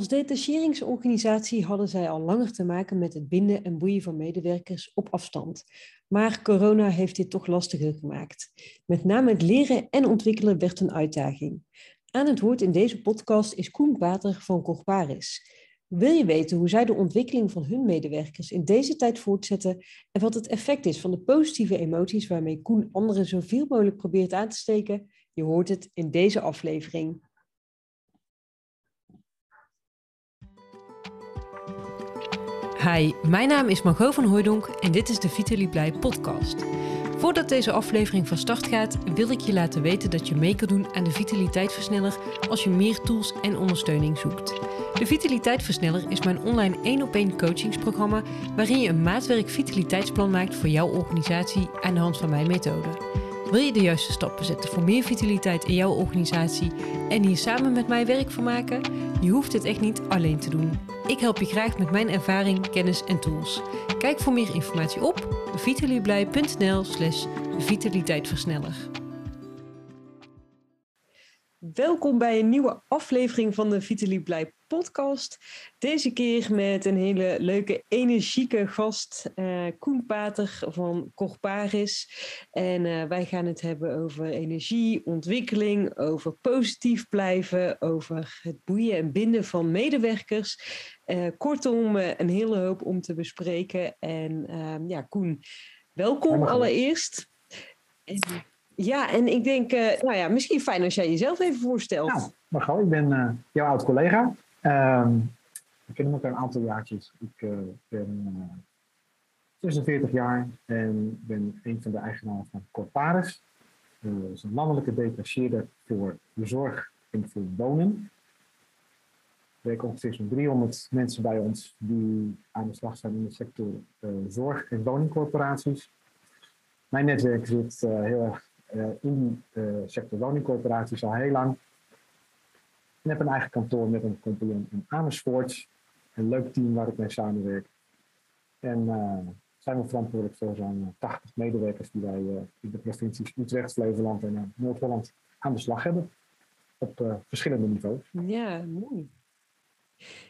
Als detacheringsorganisatie hadden zij al langer te maken met het binden en boeien van medewerkers op afstand. Maar corona heeft dit toch lastiger gemaakt. Met name het leren en ontwikkelen werd een uitdaging. Aan het woord in deze podcast is Koen Bater van Corparis. Wil je weten hoe zij de ontwikkeling van hun medewerkers in deze tijd voortzetten en wat het effect is van de positieve emoties waarmee Koen anderen zoveel mogelijk probeert aan te steken? Je hoort het in deze aflevering. Hi, mijn naam is Margot van Hooydonk en dit is de Vitaly Blij podcast. Voordat deze aflevering van start gaat, wil ik je laten weten dat je mee kan doen aan de Vitaliteitversneller als je meer tools en ondersteuning zoekt. De Vitaliteitversneller is mijn online 1 op 1 coachingsprogramma waarin je een maatwerk vitaliteitsplan maakt voor jouw organisatie aan de hand van mijn methode. Wil je de juiste stappen zetten voor meer vitaliteit in jouw organisatie en hier samen met mij werk van maken? Je hoeft het echt niet alleen te doen. Ik help je graag met mijn ervaring, kennis en tools. Kijk voor meer informatie op vitalieblij.nl slash vitaliteitversneller. Welkom bij een nieuwe aflevering van de Vitaly Blij podcast. Deze keer met een hele leuke, energieke gast, uh, Koen Pater van Corparis. En uh, wij gaan het hebben over energie, ontwikkeling, over positief blijven, over het boeien en binden van medewerkers. Uh, kortom, een hele hoop om te bespreken. En ehm, ja, Koen, welkom allereerst. En, ja, en ik denk, nou ja, misschien fijn als jij jezelf even voorstelt. Nou, Margot, ik ben jouw oud-collega. Um, we kennen elkaar een aantal jaartjes. Ik uh, ben uh, 46 jaar en ben een van de eigenaren van Corparis. Uh, dat is een landelijke detacheerder voor de zorg en voor wonen. Er werken ongeveer zo'n 300 mensen bij ons die aan de slag zijn in de sector eh, zorg- en woningcorporaties. Mijn netwerk zit heel erg in de sector woningcorporaties al heel lang. Ik heb een eigen kantoor met een compagnon in Amersfoort. Een leuk team waar ik mee samenwerk. En uh, zijn we verantwoordelijk voor zo'n 80 medewerkers die wij uh, in de provincies Utrecht, Flevoland en uh, Noord-Holland aan de slag hebben. Op verschillende niveaus. Ja, mooi.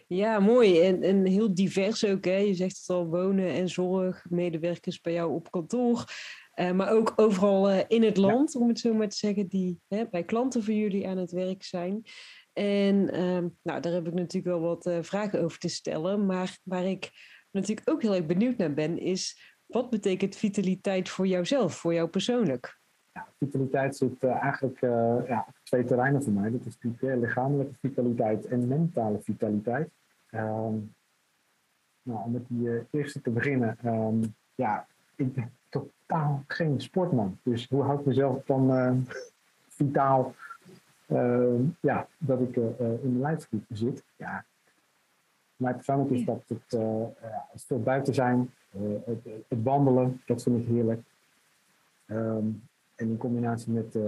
Ja, mooi. En, en heel divers ook. Hè? Je zegt het al, wonen en zorg, medewerkers bij jou op kantoor. maar ook overal in het land, om het zo maar te zeggen, die hè, bij klanten voor jullie aan het werk zijn. En ehm, nou, daar heb ik natuurlijk wel wat uh, vragen over te stellen. Maar waar ik natuurlijk ook heel erg benieuwd naar ben, is wat betekent vitaliteit voor jouzelf, voor jou persoonlijk? Vitaliteit zit uh, eigenlijk uh, ja, twee terreinen voor mij. Dat is lichamelijke vitaliteit en mentale vitaliteit. Um, nou, om met die eerste te beginnen. Um, ja, ik ben totaal geen sportman. Dus hoe houd ik mezelf dan vitaal Ehm, ja, dat ik uh, in de lijfgroep zit. Ja. Mij persoonlijk is dat het, uh, het veel buiten zijn, het, het, wandelen, dat vind ik heerlijk. Um, en in combinatie met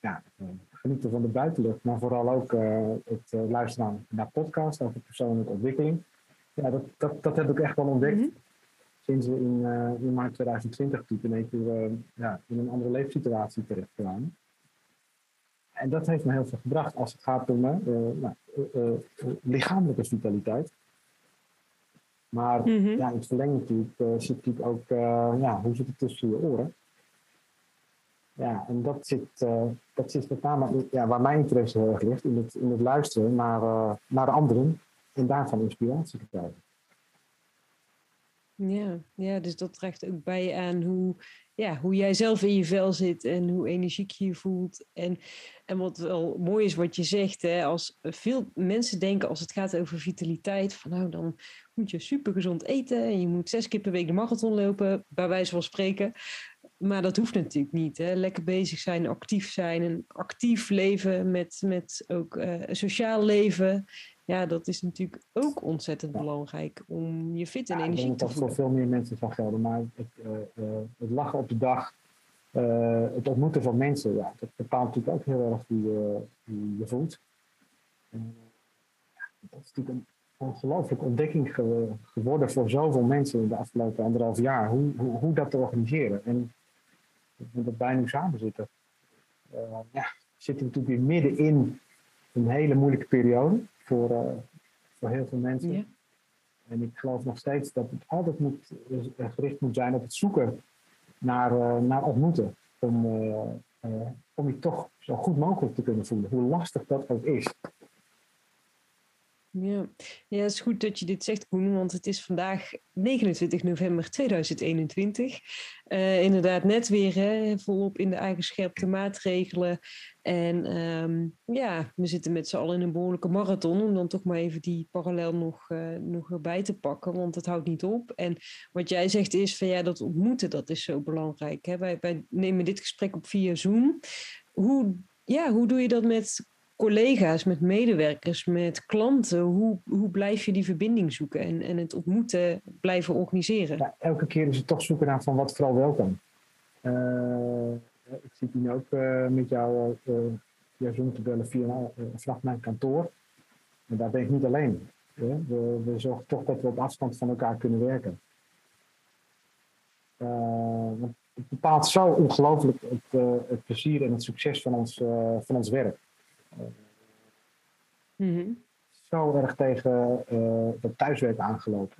ja, genieten van de buitenlucht, maar vooral ook het luisteren naar podcasts over persoonlijke ontwikkeling. Ja, dat, dat, dat heb ik echt wel ontdekt. Mm -hmm. Sinds we in, in maart 2020 toen in keer ja, in een andere leefsituatie terecht kwamen. En dat heeft me heel veel gebracht als het gaat om uh, nou, uh, lichamelijke vitaliteit. Maar mm -hmm. ja, in het verlengde natuurlijk, zit natuurlijk ook, ja, hoe zit het tussen je oren? Ja, en dat zit, dat zit met name ja, waar mijn interesse heel erg ligt, in het, in het luisteren naar, naar anderen en daarvan inspiratie te krijgen. Ja, ja, dus dat draagt ook bij aan hoe, ja, hoe jij zelf in je vel zit en hoe energiek je je voelt. En, en wat wel mooi is wat je zegt, hè, als veel mensen denken als het gaat over vitaliteit, van nou dan moet je super gezond eten en je moet zes keer per week de marathon lopen, bij wijze van spreken. Maar dat hoeft natuurlijk niet. Hè. Lekker bezig zijn, actief zijn, een actief leven met, met ook uh, sociaal leven ja, dat is natuurlijk ook ontzettend belangrijk om je fit en ja, energie te voelen. Dat voor veel meer mensen van gelden, maar het, uh, uh, het lachen op de dag, uh, het ontmoeten van mensen, ja, dat bepaalt natuurlijk ook heel erg hoe je, je voelt. dat is natuurlijk een ongelooflijke ontdekking ge geworden voor zoveel mensen in de afgelopen anderhalf jaar, hoe, hoe, hoe dat te organiseren. En dat wij nu samen zitten, ja, zitten we natuurlijk weer midden in een hele moeilijke periode voor, uh, voor heel veel mensen. En ik geloof nog steeds dat het altijd moet, eh, gericht moet zijn op het zoeken naar, eh, naar ontmoeten. Om, eh, eh, om je toch zo goed mogelijk te kunnen voelen, hoe lastig dat ook is. Ja. ja, het is goed dat je dit zegt, Koen, want het is vandaag 29 november 2021. Eh, inderdaad, net weer hè, volop in de aangescherpte maatregelen. En ehm, ja, we zitten met z'n allen in een behoorlijke marathon, om dan toch maar even die parallel nog, eh, nog erbij te pakken, want het houdt niet op. En wat jij zegt is van ja, dat ontmoeten, dat is zo belangrijk. Hè? Wij, wij nemen dit gesprek op via Zoom. Hoe, ja, hoe doe je dat met collega's, met medewerkers, met klanten? Hoe, hoe blijf je die verbinding zoeken en, en het ontmoeten blijven organiseren? Ja, elke keer is het toch zoeken naar van wat vooral wel kan. Eh, ik zit hier ook eh, met jou uh, via Zoom bellen via, uh, vanaf mijn kantoor. En daar ben ik niet alleen. We, we zorgen toch dat we op afstand van elkaar kunnen werken. het bepaalt zo ongelooflijk het, het, plezier en het succes van ons, van ons werk. Mm-hmm. Zo erg tegen uh, dat thuiswerk aangelopen.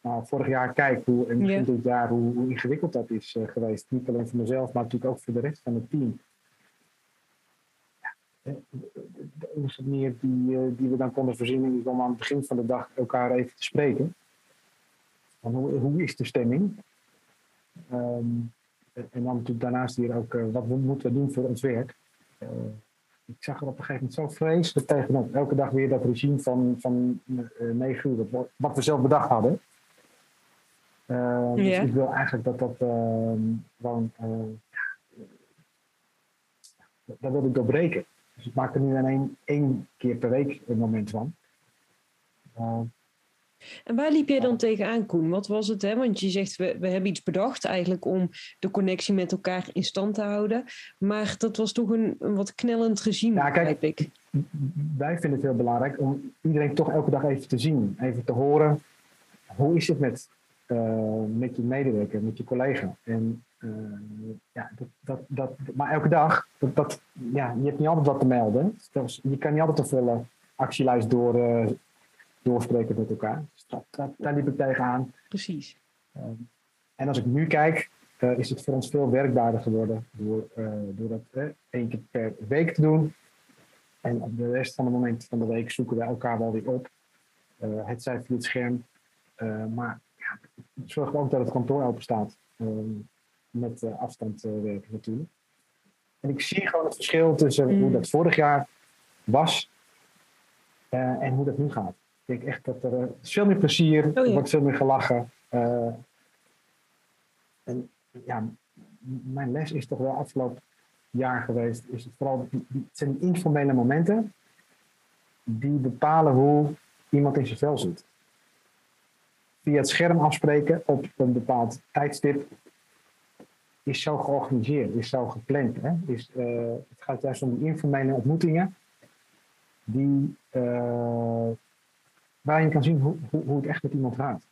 Nou, vorig jaar kijk hoe, en begin dit jaar hoe, hoe, ingewikkeld dat is uh, geweest. Niet alleen voor mezelf, maar natuurlijk ook voor de rest van het team. Ja, de manier die, die we dan konden voorzien is om aan het begin van de dag elkaar even te spreken. Van hoe, hoe is de stemming? Um, en dan natuurlijk daarnaast hier ook, wat moeten we doen voor ons werk? Ik zag er op een gegeven moment zo vreselijk tegenop. Elke dag weer dat regime van, van uh, 9 uur, dat, wat we zelf bedacht hadden. Uh, dus ik wil eigenlijk dat dat uh, gewoon. daar wil ik doorbreken. Dus ik maak er nu alleen één keer per week een moment van. En waar liep jij dan tegenaan, Koen? Wat was het? Hè? Want je zegt, we, we hebben iets bedacht eigenlijk om de connectie met elkaar in stand te houden. Maar dat was toch een, een wat knellend regime, ja, kijk, ik. Wij vinden het heel belangrijk om iedereen toch elke dag even te zien. Even te horen, hoe is het met, uh, met je medewerker, met je collega? En uh, ja, dat, dat, dat, maar elke dag, dat, dat, ja, je hebt niet altijd wat te melden. Dus je kan niet altijd een volle actielijst door, uh, doorspreken met elkaar. Dus dat, dat, daar liep ik tegenaan. Precies. Um, en als ik nu kijk, uh, is het voor ons veel werkbaarder geworden door, uh, door dat uh, één keer per week te doen. En op de rest van het moment van de week zoeken we elkaar wel weer op. het zij via het scherm. maar ja, zorg ook dat het kantoor open staat. met afstand werken natuurlijk. En ik zie gewoon het verschil tussen mm. hoe dat vorig jaar was en hoe dat nu gaat. Ik denk echt dat er is veel meer plezier, oh, ja. er wordt veel meer gelachen. Uh, en ja, mijn les is toch wel afgelopen jaar geweest, is het vooral, het zijn informele momenten die bepalen hoe iemand in zijn vel zit. Via het scherm afspreken op een bepaald tijdstip is zo georganiseerd, is zo gepland. Hè? Is, uh, het gaat juist om die informele ontmoetingen die uh, waar je kan zien hoe, hoe, hoe het echt met iemand gaat.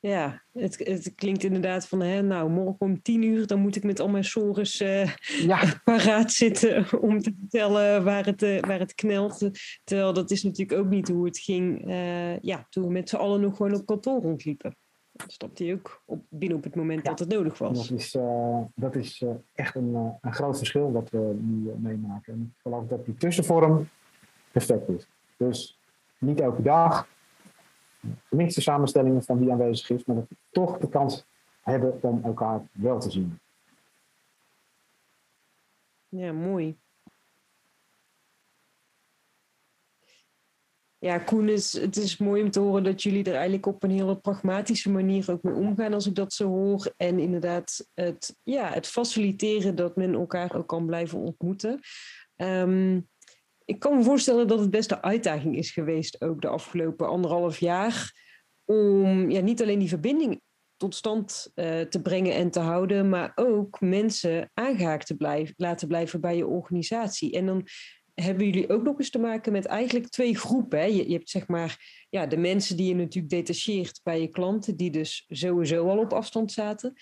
Ja, het, het klinkt inderdaad van, hè, nou, morgen om tien uur, dan moet ik met al mijn sores uh, ja. paraat zitten om te vertellen waar het, uh, waar het knelt. Terwijl dat is natuurlijk ook niet hoe het ging uh, ja, toen we met z'n allen nog gewoon op kantoor rondliepen. Dan stapte hij ook op, binnen op het moment ja. dat het nodig was. Dat is, dat is echt een, een groot verschil wat we nu meemaken. En ik geloof dat die tussenvorm perfect is. Dus niet elke dag. Gemixte samenstellingen van wie aanwezig is, maar dat we toch de kans hebben om elkaar wel te zien. Ja, mooi. Ja, Koen, is, het is mooi om te horen dat jullie er eigenlijk op een hele pragmatische manier ook mee omgaan als ik dat zo hoor. En inderdaad, het, ja, het faciliteren dat men elkaar ook kan blijven ontmoeten. Um, ik kan me voorstellen dat het best de uitdaging is geweest, ook de afgelopen anderhalf jaar, om ja, niet alleen die verbinding tot stand uh, te brengen en te houden, maar ook mensen aangehaakt te blijven, laten blijven bij je organisatie. En dan hebben jullie ook nog eens te maken met eigenlijk twee groepen. Hè? Je, je, hebt zeg maar ja, de mensen die je natuurlijk detacheert bij je klanten, die dus sowieso al op afstand zaten.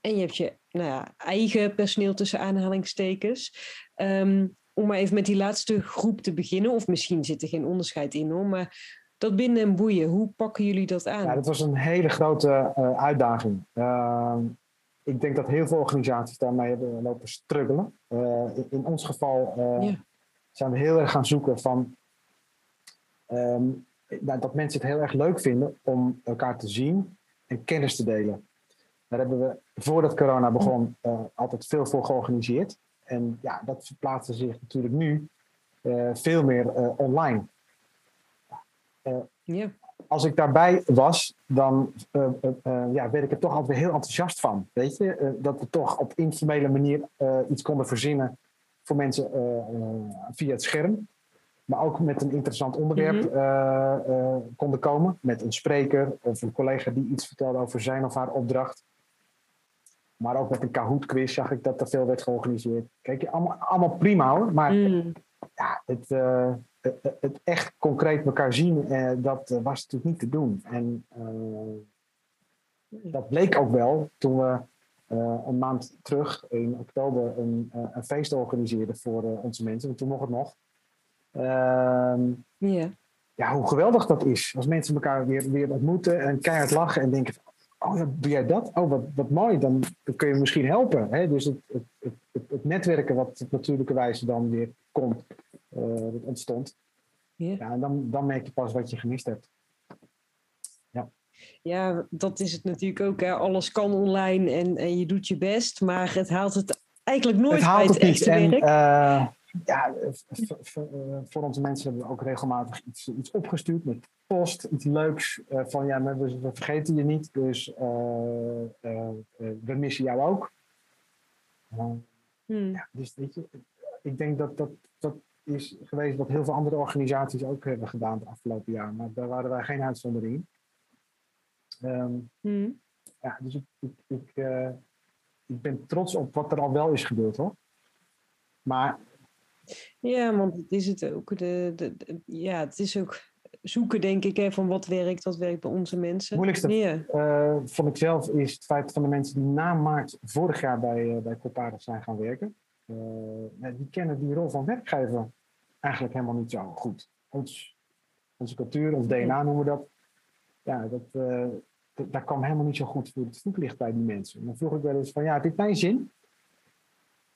En je hebt je nou ja, eigen personeel tussen aanhalingstekens. Um, om maar even met die laatste groep te beginnen, of misschien zit er geen onderscheid in hoor, maar dat binden en boeien, hoe pakken jullie dat aan? Ja, dat was een hele grote uh, uitdaging. Uh, ik denk dat heel veel organisaties daarmee hebben lopen struggelen. Uh, in, ons geval ja. zijn we heel erg gaan zoeken van um, dat mensen het heel erg leuk vinden om elkaar te zien en kennis te delen. Daar hebben we voordat corona begon altijd veel voor georganiseerd. En ja, dat verplaatste zich natuurlijk nu veel meer online. Ja. Als ik daarbij was, dan ja, werd ik er toch altijd heel enthousiast van. Weet je? dat we toch op informele manier iets konden verzinnen voor mensen via het scherm. Maar ook met een interessant onderwerp mhm. konden komen. Met een spreker of een collega die iets vertelde over zijn of haar opdracht. Maar ook met een Kahoot-quiz zag ik dat er veel werd georganiseerd. Kijk, allemaal, allemaal prima hoor. Maar mm. ja, het, het echt concreet elkaar zien, eh, dat eh, was natuurlijk niet te doen. En eh, dat bleek ook wel toen we een maand terug, in oktober, een, een feest organiseerden voor onze mensen. En toen mocht het nog. Yeah. Ja, hoe geweldig dat is. Als mensen elkaar weer, weer ontmoeten en keihard lachen en denken: Oh, doe jij dat? Oh, wat, wat mooi. Dan, dan kun je misschien helpen. Hè? Dus het, het, het, het netwerken, wat op natuurlijke wijze dan weer komt, uh, ontstond. Ja, en dan, dan merk je pas wat je gemist hebt. Ja. Ja, dat is het natuurlijk ook. Hè. Alles kan online en, en je doet je best, maar het haalt het eigenlijk nooit het haalt het, niet. En, uh, ja, voor onze mensen hebben we ook regelmatig iets, iets opgestuurd met post, iets leuks. Uh, van ja, we, we, vergeten je niet, dus uh, we missen jou ook. Hmm. Ja, dus weet je, ik denk dat, dat, dat is geweest wat heel veel andere organisaties ook hebben gedaan het afgelopen jaar. Maar daar waren wij geen uitzondering in. Um, Ja, dus ik, ik, ik, ik, ben trots op wat er al wel is gebeurd hoor. Maar. Ja, want het is het ook. De, de, ja, het is ook zoeken, denk ik, hè, van wat werkt, wat werkt bij onze mensen. Het moeilijkste uh, vond ik zelf is het feit van de mensen die na maart vorig jaar bij, uh, bij zijn gaan werken. Uh, die kennen die rol van werkgever eigenlijk helemaal niet zo goed. Ons, onze cultuur, ons DNA noemen we dat. Ja, dat, dat, kwam helemaal niet zo goed voor het voetlicht bij die mensen. En dan vroeg ik wel eens van, ja, heb je mijn zin?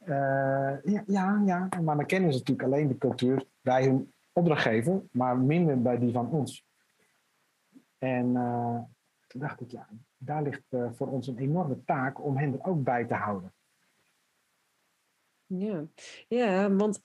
Uh, ja, ja, ja, maar dan kennen ze natuurlijk alleen de cultuur bij hun opdrachtgever, maar minder bij die van ons. En toen dacht ik, ja, daar ligt voor ons een enorme taak om hen er ook bij te houden. Ja, ja want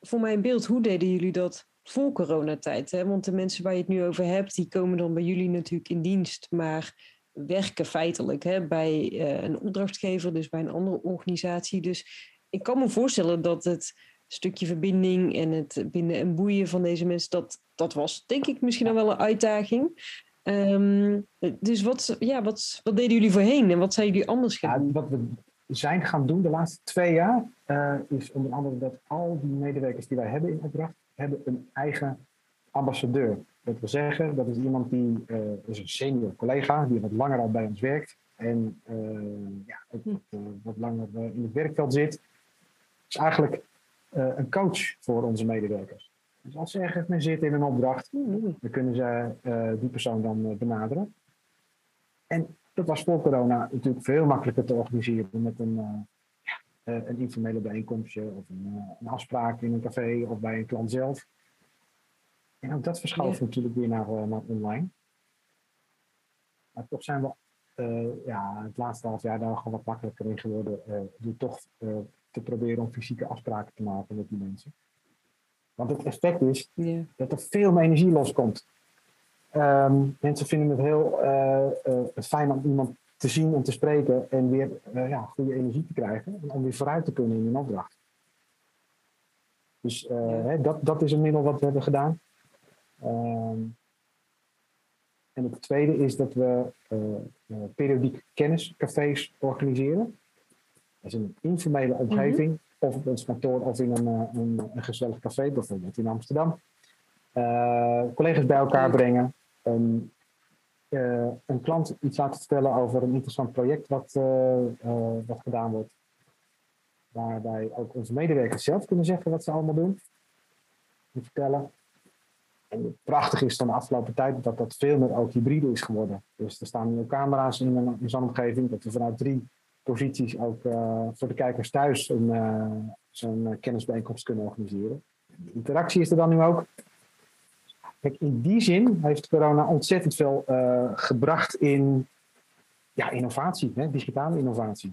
voor mijn beeld, hoe deden jullie dat voor coronatijd? Hè? Want de mensen waar je het nu over hebt, die komen dan bij jullie natuurlijk in dienst, maar werken feitelijk hè, bij een opdrachtgever, dus bij een andere organisatie. Dus ik kan me voorstellen dat het stukje verbinding en het binden en boeien van deze mensen, dat, dat was denk ik misschien al wel een uitdaging. Um, dus wat, ja, wat, wat deden jullie voorheen en wat zijn jullie anders gaan ja, Wat we zijn gaan doen de laatste twee jaar, uh, is onder andere dat al die medewerkers die wij hebben in opdracht, hebben een eigen ambassadeur. Dat wil zeggen, dat is iemand die uh, is een senior collega, die wat langer al bij ons werkt en uh, ja, ook, wat langer in het werkveld zit. Is eigenlijk een coach voor onze medewerkers. Dus als ze ergens mee zitten in een opdracht, dan kunnen ze die persoon dan benaderen. En dat was voor corona natuurlijk veel makkelijker te organiseren met een, uh, uh, een informele bijeenkomstje of een, uh, een, afspraak in een café of bij een klant zelf. En ook dat verschuift natuurlijk weer naar, naar online. Maar toch zijn we ja, het laatste half jaar daar gewoon wat makkelijker in geworden. door toch te proberen om fysieke afspraken te maken met die mensen. Want het effect is dat er veel meer energie loskomt. Um, mensen vinden het heel uh, fijn om iemand te zien en te spreken en weer uh, ja, goede energie te krijgen. Om weer vooruit te kunnen in een opdracht. Dus hè, dat, dat is een middel wat we hebben gedaan. Um, en het tweede is dat we periodiek kenniscafés organiseren. Dat is een informele omgeving, mm -hmm. of op ons kantoor of in een, een, een gezellig café, bijvoorbeeld in Amsterdam. collega's bij elkaar brengen, een, uh, een klant iets laten vertellen over een interessant project wat, uh, wat gedaan wordt. waarbij ook onze medewerkers zelf kunnen zeggen wat ze allemaal doen. En vertellen. En het prachtige is van de afgelopen tijd dat dat veel meer ook hybride is geworden. Dus er staan nu camera's in, in zo'n omgeving, dat we vanuit drie posities ook uh, voor de kijkers thuis een, uh, zo'n kennisbijeenkomst kunnen organiseren. De interactie is er dan nu ook. Kijk, in die zin heeft corona ontzettend veel uh, gebracht in ja, innovatie, hè, digitale innovatie.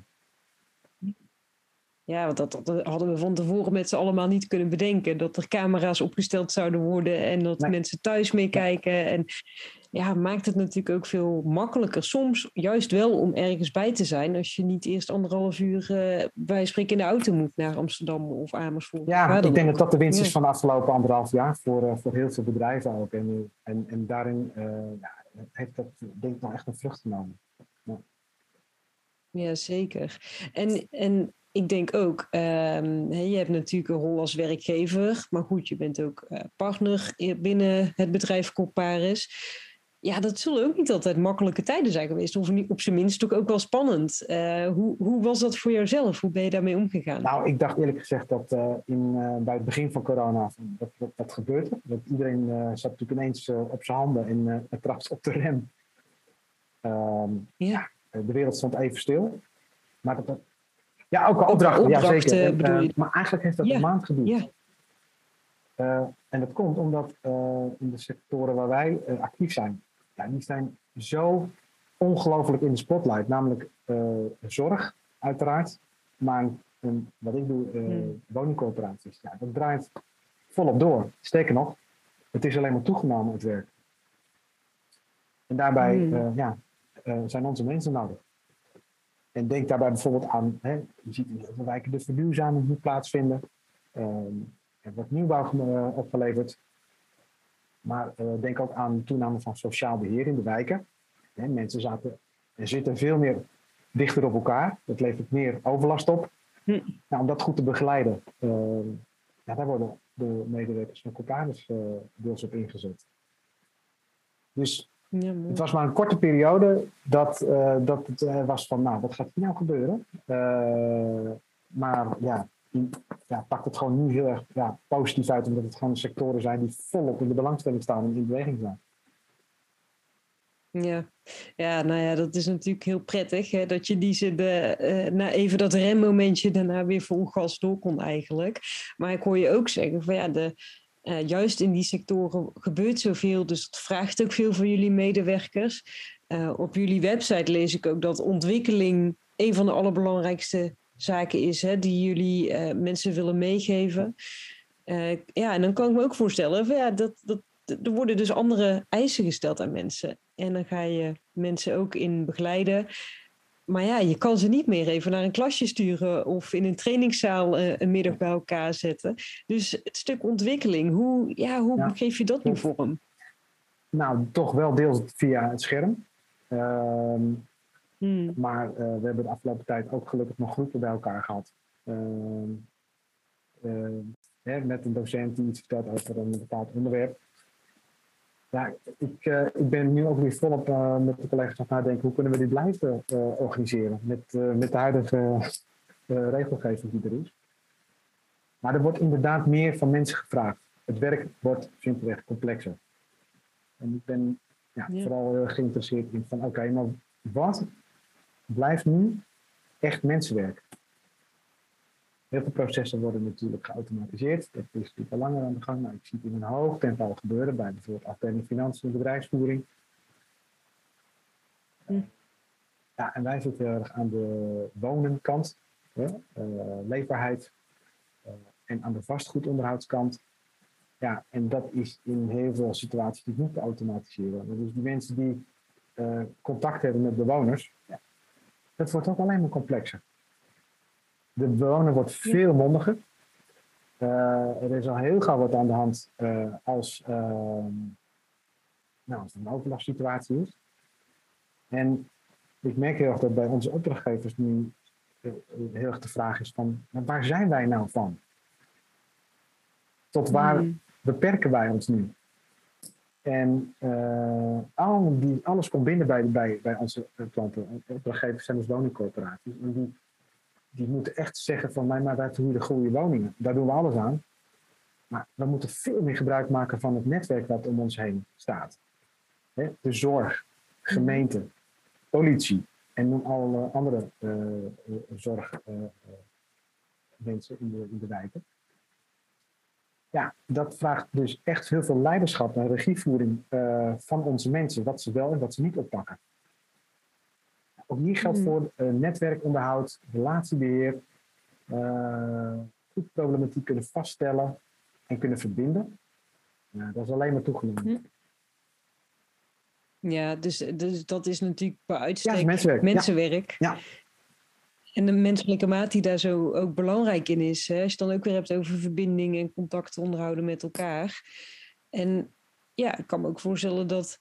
Ja, want dat, dat, hadden we van tevoren met z'n allemaal niet kunnen bedenken. Dat er camera's opgesteld zouden worden en dat mensen thuis meekijken. En ja, maakt het natuurlijk ook veel makkelijker. Soms juist wel om ergens bij te zijn. Als je niet eerst anderhalf uur uh, bij spreken in de auto moet naar Amsterdam of Amersfoort. Ja, ik denk dat dat de winst is van de afgelopen anderhalf jaar voor, uh, voor heel veel bedrijven ook. En, en, en daarin uh, ja, heeft dat denk ik nog echt een vrucht genomen. Ja. ja, zeker. En, en ik denk ook, um, je hebt natuurlijk een rol als werkgever, maar goed, je bent ook uh, partner binnen het bedrijf Comparis. Ja, dat zullen ook niet altijd makkelijke tijden zijn geweest, of op zijn minst ook, ook wel spannend. Uh, hoe, hoe was dat voor jouzelf? Hoe ben je daarmee omgegaan? Nou, ik dacht eerlijk gezegd dat uh, in, bij het begin van corona dat, dat, dat gebeurde. Dat iedereen zat natuurlijk ineens op zijn handen en uh, op de rem. Ehm, ja. de wereld stond even stil. Maar dat, ja, ook al opdrachten, ja zeker. Je? maar eigenlijk heeft dat een maand geduurd. Ja. Uh, en dat komt omdat uh, in de sectoren waar wij uh, actief zijn, ja, die zijn zo ongelooflijk in de spotlight. Namelijk zorg, uiteraard, maar een, wat ik doe, hmm. woningcorporaties. Ja, dat draait volop door. Sterker nog, het is alleen maar toegenomen, het werk. En daarbij hmm. ja, zijn onze mensen nodig. En denk daarbij bijvoorbeeld aan, hè, je ziet in heel veel wijken de verduurzaming moet plaatsvinden. Uh, er wordt nieuwbouw uh, opgeleverd. Maar uh, denk ook aan de toename van sociaal beheer in de wijken. Hè, mensen zaten, zitten veel meer dichter op elkaar. Dat levert meer overlast op. Hm. Nou, om dat goed te begeleiden, ehm, ja, daar worden de medewerkers van Coparis uh, deels op ingezet. Dus ja, het was maar een korte periode dat, uh, dat het was van, nou, wat gaat hier nou gebeuren? Maar ja, ja, pakt het gewoon nu heel erg ja, positief uit, omdat het gewoon sectoren zijn die volop in de belangstelling staan en in beweging zijn. Ja. ja, nou ja, dat is natuurlijk heel prettig. Hè, dat je die ze de, na even dat remmomentje daarna weer vol gas door kon eigenlijk. Maar ik hoor je ook zeggen van ja, de, uh, juist in die sectoren gebeurt zoveel, dus het vraagt ook veel van jullie medewerkers. Uh, op jullie website lees ik ook dat ontwikkeling een van de allerbelangrijkste zaken is hè, die jullie uh, mensen willen meegeven. ja, en dan kan ik me ook voorstellen, van, ja, dat, dat, er worden dus andere eisen gesteld aan mensen. En dan ga je mensen ook in begeleiden. Maar ja, je kan ze niet meer even naar een klasje sturen of in een trainingszaal uh, een middag bij elkaar zetten. Dus het stuk ontwikkeling, hoe, ja, hoe ja. geef je dat nu vorm? Nou, toch wel deels via het scherm. Uh, hmm. Maar uh, we hebben de afgelopen tijd ook gelukkig nog groepen bij elkaar gehad. Ehm, eh, met een docent die iets vertelt over een bepaald onderwerp. Ja, ik, uh, ik ben nu ook weer volop uh, met de collega's aan het nadenken hoe kunnen we dit blijven organiseren met, met de huidige regelgeving die er is. Maar er wordt inderdaad meer van mensen gevraagd. Het werk wordt simpelweg complexer. En ik ben ja, ja. vooral geïnteresseerd in van oké, okay, maar wat blijft nu echt mensenwerk? Heel veel processen worden natuurlijk geautomatiseerd. Dat is natuurlijk al langer aan de gang, maar ik zie het in een hoog tempo gebeuren bij bijvoorbeeld afdeling financiën en bedrijfsvoering. Hm. Ja, en wij zitten heel erg aan de wonenkant, hè, uh, leefbaarheid uh, en aan de vastgoedonderhoudskant. Ja, en dat is in heel veel situaties niet te automatiseren. Dus die mensen die uh, contact hebben met bewoners, ja, dat wordt ook alleen maar complexer. De bewoner wordt veel mondiger. Uh, er is al heel gauw wat aan de hand uh, als, uh, nou, als er een overlastsituatie is. En ik merk heel erg dat bij onze opdrachtgevers nu eh, heel erg de vraag is van, waar zijn wij nou van? Tot waar mm. beperken wij ons nu? En al die, alles komt binnen bij, bij, bij onze klanten. Opdrachtgevers zijn dus woningcorporaties. En die die moeten echt zeggen van mij, maar wij de goede woningen. Daar doen we alles aan. Maar we moeten veel meer gebruik maken van het netwerk dat om ons heen staat. De zorg, gemeente, politie en noem alle andere uh, in, de, in de wijken. Ja, dat vraagt dus echt heel veel leiderschap en regievoering van onze mensen, wat ze wel en wat ze niet oppakken. Ook hier geldt hmm. voor netwerkonderhoud, relatiebeheer, goed problematiek kunnen vaststellen, en kunnen verbinden. Dat is alleen maar toegenomen. Hm. Ja, dus, dus dat is natuurlijk bij uitstek ja, mensenwerk. mensenwerk. Ja. En de menselijke maat die daar zo ook belangrijk in is. Hè? Als je dan ook weer hebt over verbinding en contact onderhouden met elkaar. En ja, ik kan me ook voorstellen dat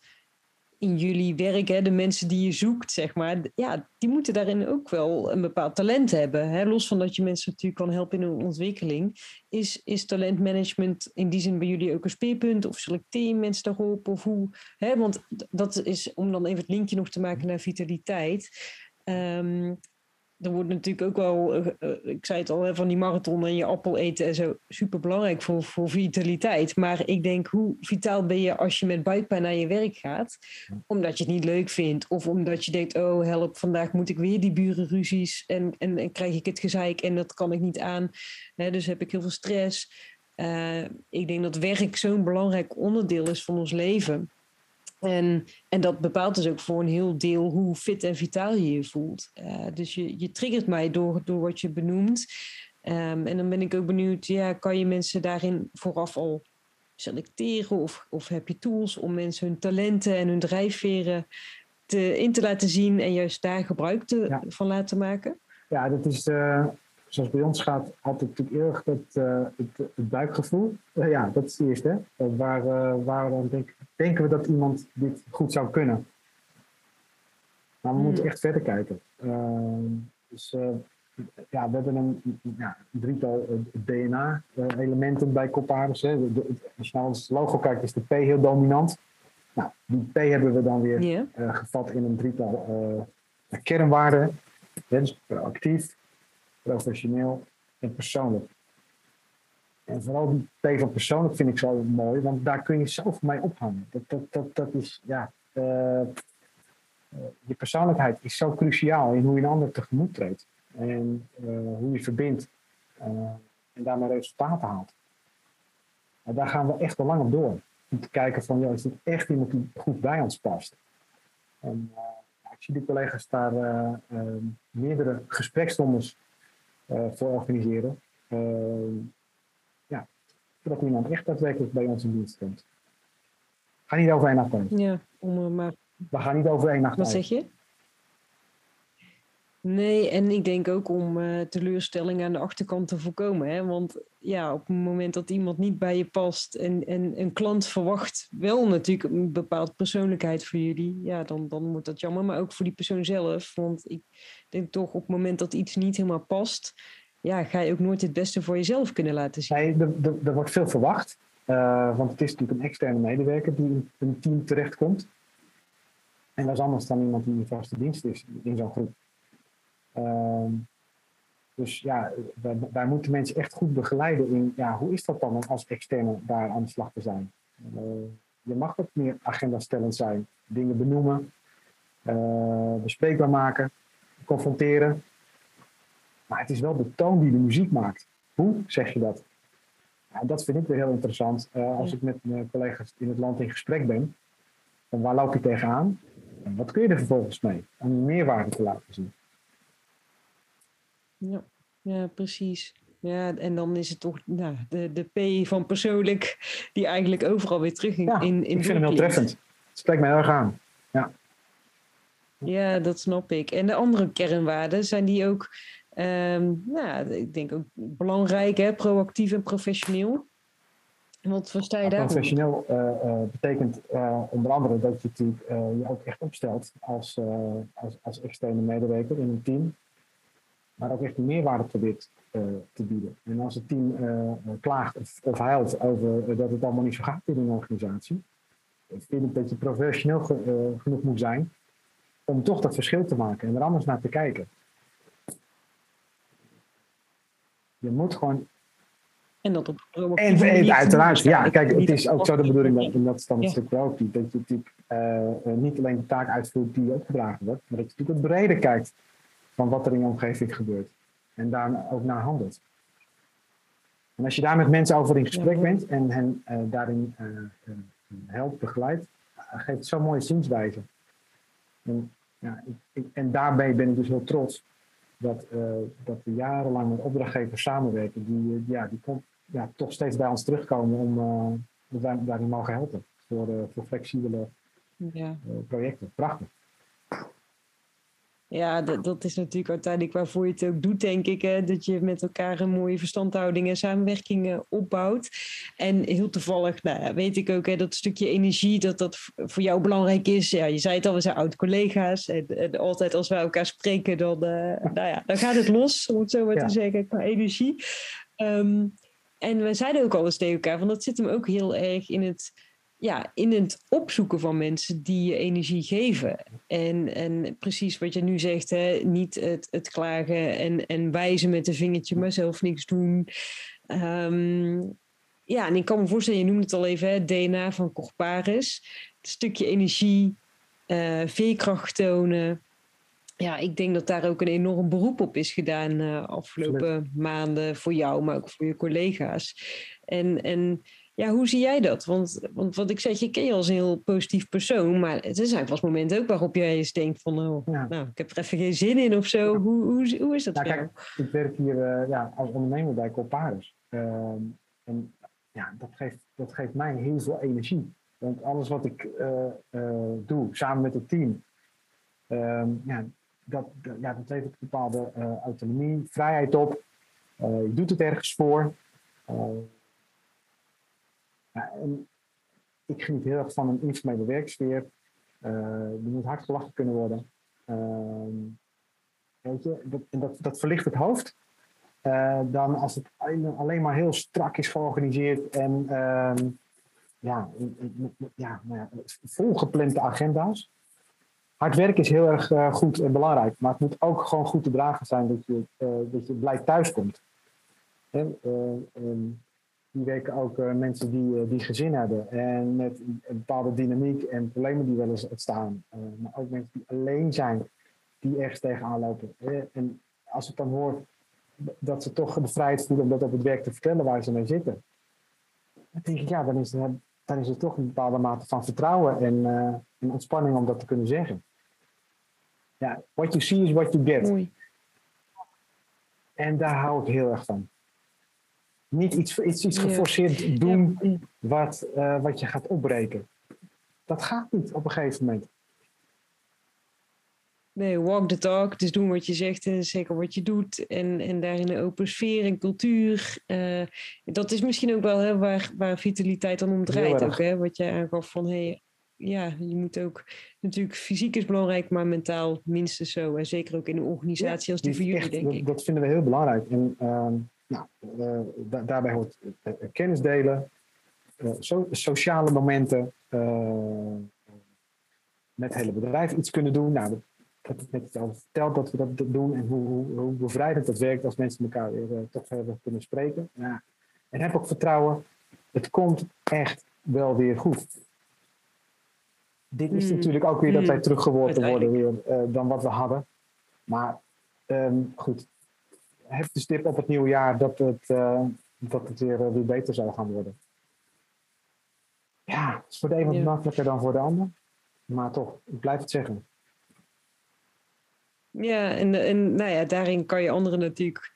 in jullie werk, hè, de mensen die je zoekt, zeg maar, ja, die moeten daarin ook wel een bepaald talent hebben. Hè? Los van dat je mensen natuurlijk kan helpen in hun ontwikkeling, is, is talentmanagement in die zin bij jullie ook een speerpunt? Of selecteer je mensen daarop? Of hoe? Hè? Want dat is, om dan even het linkje nog te maken naar vitaliteit. Um, er wordt natuurlijk ook wel, eh, eh, ik zei het al, van die marathon en je appel eten en zo, super belangrijk voor, voor vitaliteit. Maar ik denk, hoe vitaal ben je als je met buikpijn naar je werk gaat? Omdat je het niet leuk vindt. Of omdat je denkt, oh help, vandaag moet ik weer die burenruzies en, en, en krijg ik het gezeik en dat kan ik niet aan. dus heb ik heel veel stress. Uh, ik denk dat werk zo'n belangrijk onderdeel is van ons leven. En, en dat bepaalt dus ook voor een heel deel hoe fit en vitaal je je voelt. Uh, dus je, je triggert mij door, door wat je benoemt. Um, en dan ben ik ook benieuwd, ja, kan je mensen daarin vooraf al selecteren? Of, of heb je tools om mensen hun talenten en hun drijfveren te, in te laten zien en juist daar gebruik te, van laten maken? Ja, dat is, uh, zoals bij ons gaat, altijd natuurlijk erg het, uh, het, het, buikgevoel. Uh, ja, dat is het eerste. waar, waar dan denk, denken we dat iemand dit goed zou kunnen? Maar we moeten hmm. echt verder kijken. dus ja, we hebben een, ja, drietal DNA-elementen bij. Hè. als je naar ons logo kijkt, is de P heel dominant. Nou, die P hebben we dan weer gevat in een drietal kernwaarden. Dus proactief, professioneel en persoonlijk. En vooral die van persoonlijk vind ik zo mooi, want daar kun je zoveel mee ophangen. Dat, dat, dat, dat is, ja, uh, je persoonlijkheid is zo cruciaal in hoe je een ander tegemoet treedt. En uh, hoe je verbindt en daarmee resultaten haalt. En daar gaan we echt al lang op door. Om te kijken van, joh, is dit echt iemand die goed bij ons past? En ik zie de collega's daar meerdere gespreksrondes eh, voor organiseren. Ehm, ja, zodat iemand echt daadwerkelijk bij ons in dienst komt. Ga niet over één nacht uit. Ja, om maar. We gaan niet over één nacht Wat zeg je? Nee, en ik denk ook om uh, teleurstellingen aan de achterkant te voorkomen. Hè? Want ja, op het moment dat iemand niet bij je past en, en een klant verwacht wel natuurlijk een bepaald persoonlijkheid voor jullie, ja, dan, dan wordt dat jammer. Maar ook voor die persoon zelf. Want ik denk toch op het moment dat iets niet helemaal past, ja, ga je ook nooit het beste voor jezelf kunnen laten zien. Nee, er, wordt veel verwacht. Uh, want het is natuurlijk een externe medewerker die in een team terechtkomt. En dat is anders dan iemand die in vaste dienst is in zo'n groep. Ehm, dus ja, wij, wij, moeten mensen echt goed begeleiden in ja, hoe is dat dan om als externe daar aan de slag te zijn. Uh, je mag wat meer agendastellend zijn, dingen benoemen, uh, bespreekbaar maken, confronteren. Maar het is wel de toon die de muziek maakt. Hoe zeg je dat? Ja, dat vind ik weer heel interessant uh, als ik met mijn collega's in het land in gesprek ben. Waar loop je tegenaan? En wat kun je er vervolgens mee om je meerwaarde te laten zien? Ja, ja precies. Ja, en dan is het toch nou, de, de P van persoonlijk, die eigenlijk overal weer terug in. Ja, in, in ik vind hem heel treffend. Het spreekt mij erg aan. Ja. ja, dat snap ik. En de andere kernwaarden, zijn die ook, um, nou, ik denk ook belangrijk, hè? proactief en professioneel? Wat versta je daar? Professioneel uh, uh, betekent uh, onder andere dat je natuurlijk, je ook echt opstelt als, als, als externe medewerker in een team maar ook echt een meerwaarde probeert uh, te bieden. En als het team uh, klaagt of, of huilt over dat het allemaal niet zo gaat in een organisatie, vind ik dat je professioneel ge, genoeg moet zijn om toch dat verschil te maken en er anders naar te kijken. je moet gewoon en dat op En, en uiteraard, ja, kijk, het is ook zo de bedoeling, dat, en dat is dan het stuk wel, dat je natuurlijk uh, niet alleen de taak uitvoert die je opgedragen wordt, maar dat je natuurlijk het breder kijkt van wat er in je omgeving gebeurt. En daar ook naar handelt. En als je daar met mensen over in gesprek bent en hen uh, daarin uh, helpt, begeleidt, geeft het zo'n mooie zienswijze. En, ja, ik, ik, en daarbij ben ik dus heel trots dat, dat we jarenlang met opdrachtgevers samenwerken, die, ja, die komt, ja, toch steeds bij ons terugkomen om uh, wij daarin mogen helpen. Voor, voor flexibele ja. projecten. Prachtig. Ja, dat, dat, is natuurlijk uiteindelijk waarvoor je het ook doet, denk ik. Hè? Dat je met elkaar een mooie verstandhouding en samenwerking opbouwt. En heel toevallig nou weet ik ook hè, dat stukje energie, dat dat voor jou belangrijk is. Ja, je zei het al, we zijn oud-collega's. En, en, altijd als wij elkaar spreken, dan, nou ja, dan gaat het los, om het zo maar te zeggen, qua energie. Um, en we zeiden ook al eens tegen elkaar, van dat zit hem ook heel erg in het, ja, in het opzoeken van mensen die je energie geven. En, en precies wat je nu zegt, hè, niet het, het klagen en, en wijzen met een vingertje, maar zelf niks doen. Um, ja, en ik kan me voorstellen, je noemde het al even, hè, DNA van Corparis. Het stukje energie, uh, veerkracht tonen, ja, ik denk dat daar ook een enorm beroep op is gedaan uh, afgelopen maanden voor jou, maar ook voor je collega's. En, en ja, hoe zie jij dat? Want, want wat ik zeg, je ken je als een heel positief persoon, maar er zijn vast momenten ook waarop jij eens denkt van, oh, nou, ik heb er even geen zin in of zo. Hoe, hoe, hoe is dat nou, kijk, Ik werk hier uh, ja, als ondernemer bij Colparis. Uh, en ja, dat geeft, dat geeft mij heel veel energie. Want alles wat ik uh, doe, samen met het team, ehm, ja, dat, ja, dat levert een bepaalde autonomie, vrijheid op. Je doet het ergens voor. Uh, en ik geniet heel erg van een informele werksfeer. er moet hard gelachen kunnen worden. Ehm, weet je, dat, dat, verlicht het hoofd. dan als het alleen maar heel strak is georganiseerd en ehm, ja, ja, nou ja, volgeplande agenda's hard werk is heel erg uh, goed en belangrijk. Maar het moet ook gewoon goed te dragen zijn dat je, uh, dat je blij thuiskomt. En, uh, die werken ook mensen die, die gezin hebben. En met een bepaalde dynamiek en problemen die wel eens ontstaan. maar ook mensen die alleen zijn, die ergens tegenaan lopen. en als ik dan hoor dat ze toch de vrijheid voelen om dat op het werk te vertellen waar ze mee zitten. Dan denk ik, ja, dan is, er, dan is er toch een bepaalde mate van vertrouwen en, en ontspanning om dat te kunnen zeggen. Ja, what you see is what you get. En daar hou ik heel erg van. Niet iets, iets, iets geforceerd doen wat, uh, wat je gaat opbreken. Dat gaat niet op een gegeven moment. Nee, walk the talk. Dus doen wat je zegt en zeker wat je doet. En, en daarin een open sfeer en cultuur. Uh, dat is misschien ook wel hè, waar, waar vitaliteit dan om draait. Ook, hè? Wat jij aangaf van hey, ja, je moet ook natuurlijk fysiek is belangrijk, maar mentaal minstens zo. En zeker ook in een organisatie als die voor jullie, denk dat, ik. Dat vinden we heel belangrijk. En uh, nou, uh, daarbij hoort uh, kennis delen, so sociale momenten, met het hele bedrijf iets kunnen doen. Nou, dat, dat heb ik net al verteld dat we dat doen en hoe, hoe, hoe bevrijdend dat werkt als mensen elkaar weer toch verder kunnen spreken. Ja. En heb ook vertrouwen, het komt echt wel weer goed dit is mm. natuurlijk ook weer dat wij mm. teruggeworpen worden weer, uh, dan wat we hadden. Maar um, goed, heb de stip op het nieuwe jaar dat het, uh, dat het weer, uh, weer beter zou gaan worden. Ja, het is voor de een wat makkelijker dan voor de ander. Maar toch, ik blijf het zeggen. Ja, en, en nou ja, daarin kan je anderen natuurlijk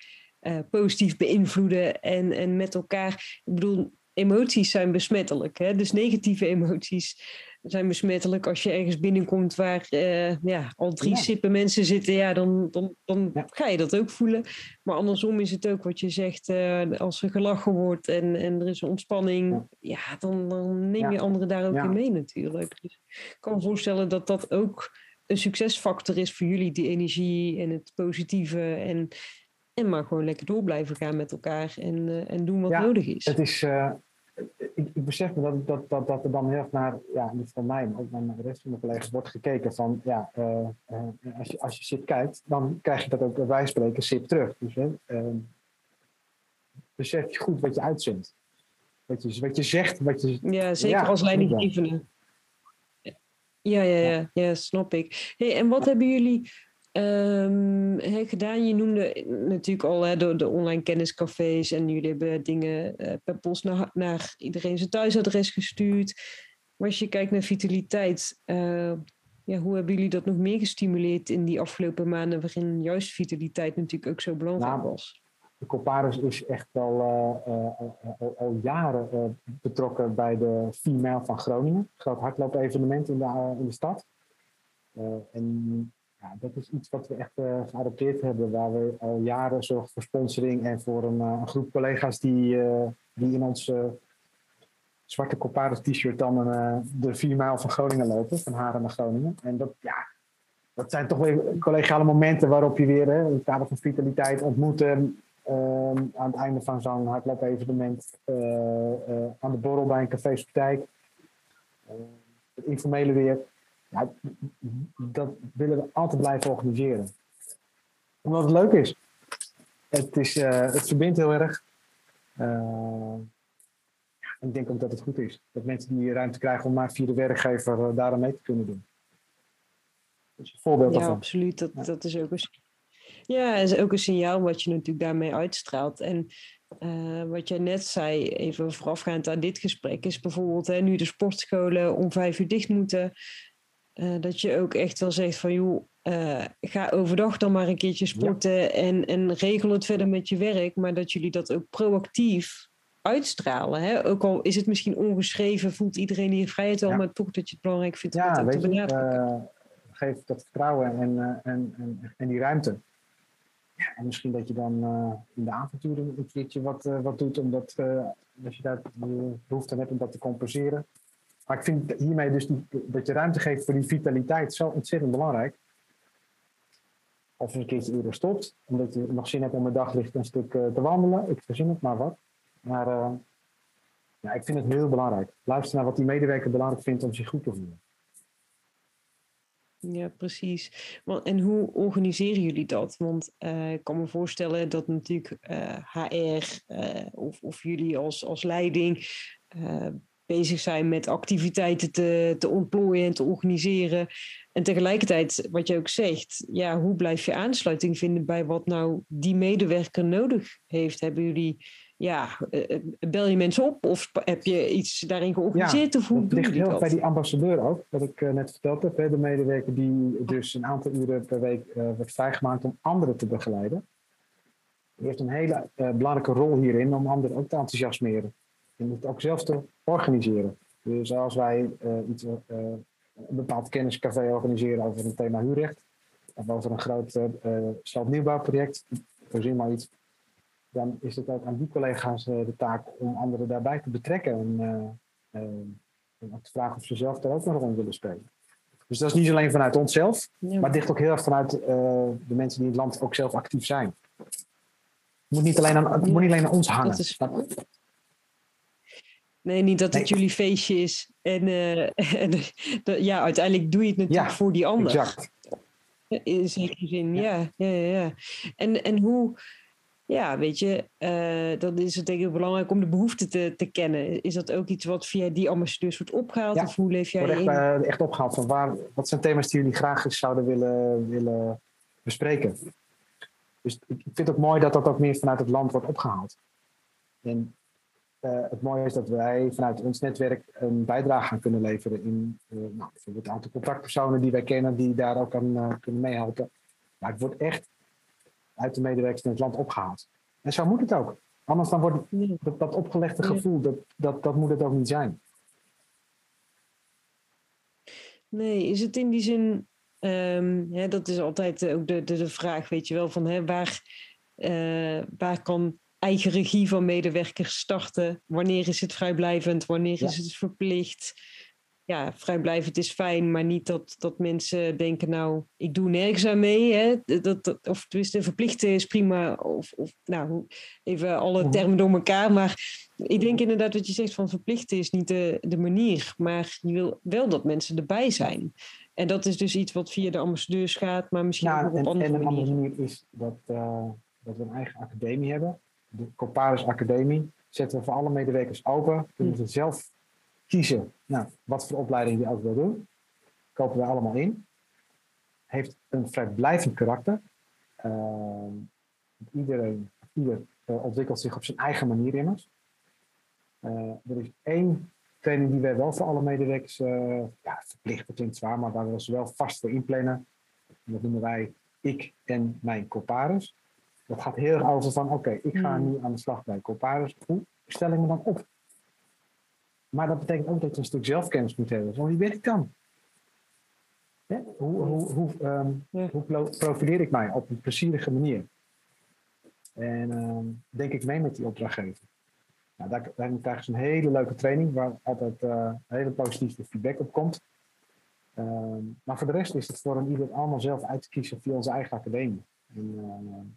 positief beïnvloeden en, en met elkaar. Ik bedoel, emoties zijn besmettelijk. Hè? Dus negatieve emoties zijn besmettelijk. Als je ergens binnenkomt waar uh, ja, al drie ja. sippen mensen zitten, ja, dan, dan, dan ga je dat ook voelen. Maar andersom is het ook wat je zegt, uh, als er gelachen wordt en, en er is een ontspanning, ja, dan, dan neem je anderen daar ook in mee natuurlijk. Dus ik kan me voorstellen dat dat ook een succesfactor is voor jullie, die energie en het positieve. En, en maar gewoon lekker door blijven gaan met elkaar en, uh, en doen wat nodig is. Het is ik, ik, besef me dat, dat, dat, dat er dan heel erg naar, ja, niet van mij, maar ook naar de rest van de collega's wordt gekeken van, ja, uh, uh, als, je, als je SIP kijkt, dan krijg je dat ook, wij spreken SIP terug. Dus, uh, besef je goed wat je uitzendt. Wat je, wat je zegt, wat je... Ja, zeker als leidinggevende. Ja, ja, ja, ja, snap ik. Hey, en wat hebben jullie um, gedaan? Je noemde natuurlijk al hè, de, de online kenniscafés en jullie hebben dingen uh, per post naar, naar iedereen zijn thuisadres gestuurd. Maar als je kijkt naar vitaliteit, uh, ja, hoe hebben jullie dat nog meer gestimuleerd in die afgelopen maanden, waarin juist vitaliteit natuurlijk ook zo belangrijk nou, was? De Coparis is echt al, uh, al, al, jaren betrokken bij de Female van Groningen. Groot hardloop-evenement in de, in de stad. en ja, dat is iets wat we echt geadopteerd hebben, waar we al jaren zorgen voor sponsoring en voor een, een groep collega's die, die in ons zwarte Coparis t-shirt dan de vier mijl van Groningen lopen, van Haren naar Groningen. En dat, ja, dat zijn toch weer collegiale momenten waarop je weer hè, in het kader van vitaliteit ontmoeten. Ehm, aan het einde van zo'n hardloop-evenement uh, aan de borrel bij een café Spitijk. Uh, het informele weer. Ja, dat willen we altijd blijven organiseren. Omdat het leuk is. Het, is, het verbindt heel erg. ik denk ook dat het goed is. Dat mensen die ruimte krijgen om maar via de werkgever daar mee te kunnen doen. Dat is een voorbeeld ja, absoluut. Dat, dat is ook een ja, is ook een signaal wat je natuurlijk daarmee uitstraalt. En uh, wat jij net zei, even voorafgaand aan dit gesprek, is bijvoorbeeld hè, nu de sportscholen om vijf uur dicht moeten. Uh, dat je ook echt wel zegt van joh, uh, ga overdag dan maar een keertje sporten en, en regel het verder met je werk. Maar dat jullie dat ook proactief uitstralen. Hè? Ook al is het misschien ongeschreven, voelt iedereen die vrijheid wel, maar toch dat je het belangrijk vindt om ja, het te benadrukken. geef dat vertrouwen en, en, en, en die ruimte. Ja, en misschien dat je dan uh, in de avonturen een keertje wat, uh, wat doet, omdat uh, als je daar behoefte aan hebt om dat te compenseren. Maar ik vind hiermee dus dat je ruimte geeft voor die vitaliteit zo ontzettend belangrijk. Of een keertje eerder stopt, omdat je nog zin hebt om een daglicht een stuk te wandelen. Ik verzin het maar wat. Maar ja, ik vind het heel belangrijk. Luister naar wat die medewerker belangrijk vindt om zich goed te voelen. Ja, precies. En hoe organiseren jullie dat? Want uh, ik kan me voorstellen dat natuurlijk HR of, of jullie als, als leiding bezig zijn met activiteiten te, te ontplooien en te organiseren. En tegelijkertijd, wat je ook zegt, ja, hoe blijf je aansluiting vinden bij wat nou die medewerker nodig heeft? Hebben jullie ja, eh, eh, bel je mensen op of heb je iets daarin georganiseerd? Ja, of hoe ligt heel dat? bij die ambassadeur ook, wat ik uh, net verteld heb. Hè, de medewerker die dus een aantal uren per week uh, wordt vrijgemaakt om anderen te begeleiden. Die heeft een hele belangrijke rol hierin om anderen ook te enthousiasmeren. Je moet het ook zelf te organiseren. Dus als wij iets, een bepaald kenniscafé organiseren over een thema huurrecht, of over een groot uh, stadnieuwbouwproject, voorzien maar iets, dan is het ook aan die collega's eh, de taak om anderen daarbij te betrekken. En, eh, eh, en ook te vragen of ze zelf daar ook nog rond willen spelen. Dus dat is niet alleen vanuit onszelf, maar het ligt ook heel erg vanuit de mensen die in het land ook zelf actief zijn. Het moet niet alleen aan, moet niet alleen aan ons hangen. Is... Nee, niet dat het jullie feestje is. En, ja, uiteindelijk doe je het natuurlijk voor die ander. Exact. In zekere zin, ja. ja, ja, ja. En, en hoe, ja, weet je, uh, dan is het denk ik belangrijk om de behoeften te, te kennen. Is dat ook iets wat via die ambassadeurs wordt opgehaald? Ja, of hoe leef jij echt, uh, echt opgehaald. Van waar, wat zijn thema's die jullie graag eens zouden willen, willen bespreken? Dus ik vind het ook mooi dat dat ook meer vanuit het land wordt opgehaald. En uh, het mooie is dat wij vanuit ons netwerk een bijdrage gaan kunnen leveren in nou, bijvoorbeeld het aantal contactpersonen die wij kennen, die daar ook aan kunnen meehelpen. Maar het wordt echt uit de medewerkers in het land opgehaald. En zo moet het ook. Anders dan wordt dat, dat opgelegde gevoel, dat, dat, dat moet het ook niet zijn. Nee, is het in die zin, um, hè, dat is altijd ook de, de, de vraag, weet je wel, van hè, waar, waar kan eigen regie van medewerkers starten? Wanneer is het vrijblijvend? Wanneer is het verplicht? ja, vrijblijvend is fijn, maar niet dat, dat mensen denken, nou, ik doe nergens aan mee. Hè? Dat, dat, of tenminste, verplichten is prima. Of, of nou, even alle mhm. termen door elkaar. Maar ik denk inderdaad wat je zegt van verplichten is niet de, de manier. Maar je wil wel dat mensen erbij zijn. En dat is dus iets wat via de ambassadeurs gaat, maar misschien ook op en, andere En een andere manier is dat, uh, dat we een eigen academie hebben. De Coparis Academie zetten we voor alle medewerkers open. Kunnen ze zelf kiezen nou, wat voor opleiding die ook wil doen. Kopen we allemaal in. Heeft een vrijblijvend karakter. Uh, iedereen, ieder uh, ontwikkelt zich op zijn eigen manier immers. Uh, er is één training die wij wel voor alle medewerkers, ja, verplicht, klinkt zwaar, maar waar we ze wel vast voor inplannen. Dat noemen wij ik en mijn coparis. Dat gaat heel erg over van, oké, ik ga Hmm. nu aan de slag bij coparis. Hoe stel ik me dan op? Maar dat betekent ook dat je een stuk zelfkennis moet hebben. Van wie ben ik dan? Hoe, hoe, hoe, ehm, Ja. hoe pro- profileer ik mij op een plezierige manier? En ehm, denk ik mee met die opdrachtgever. Nou, daar, daar krijgen ze een hele leuke training waar altijd eh, hele positieve feedback op komt. Ehm, maar voor de rest is het voor een ieder allemaal zelf uit te kiezen via onze eigen academie. En,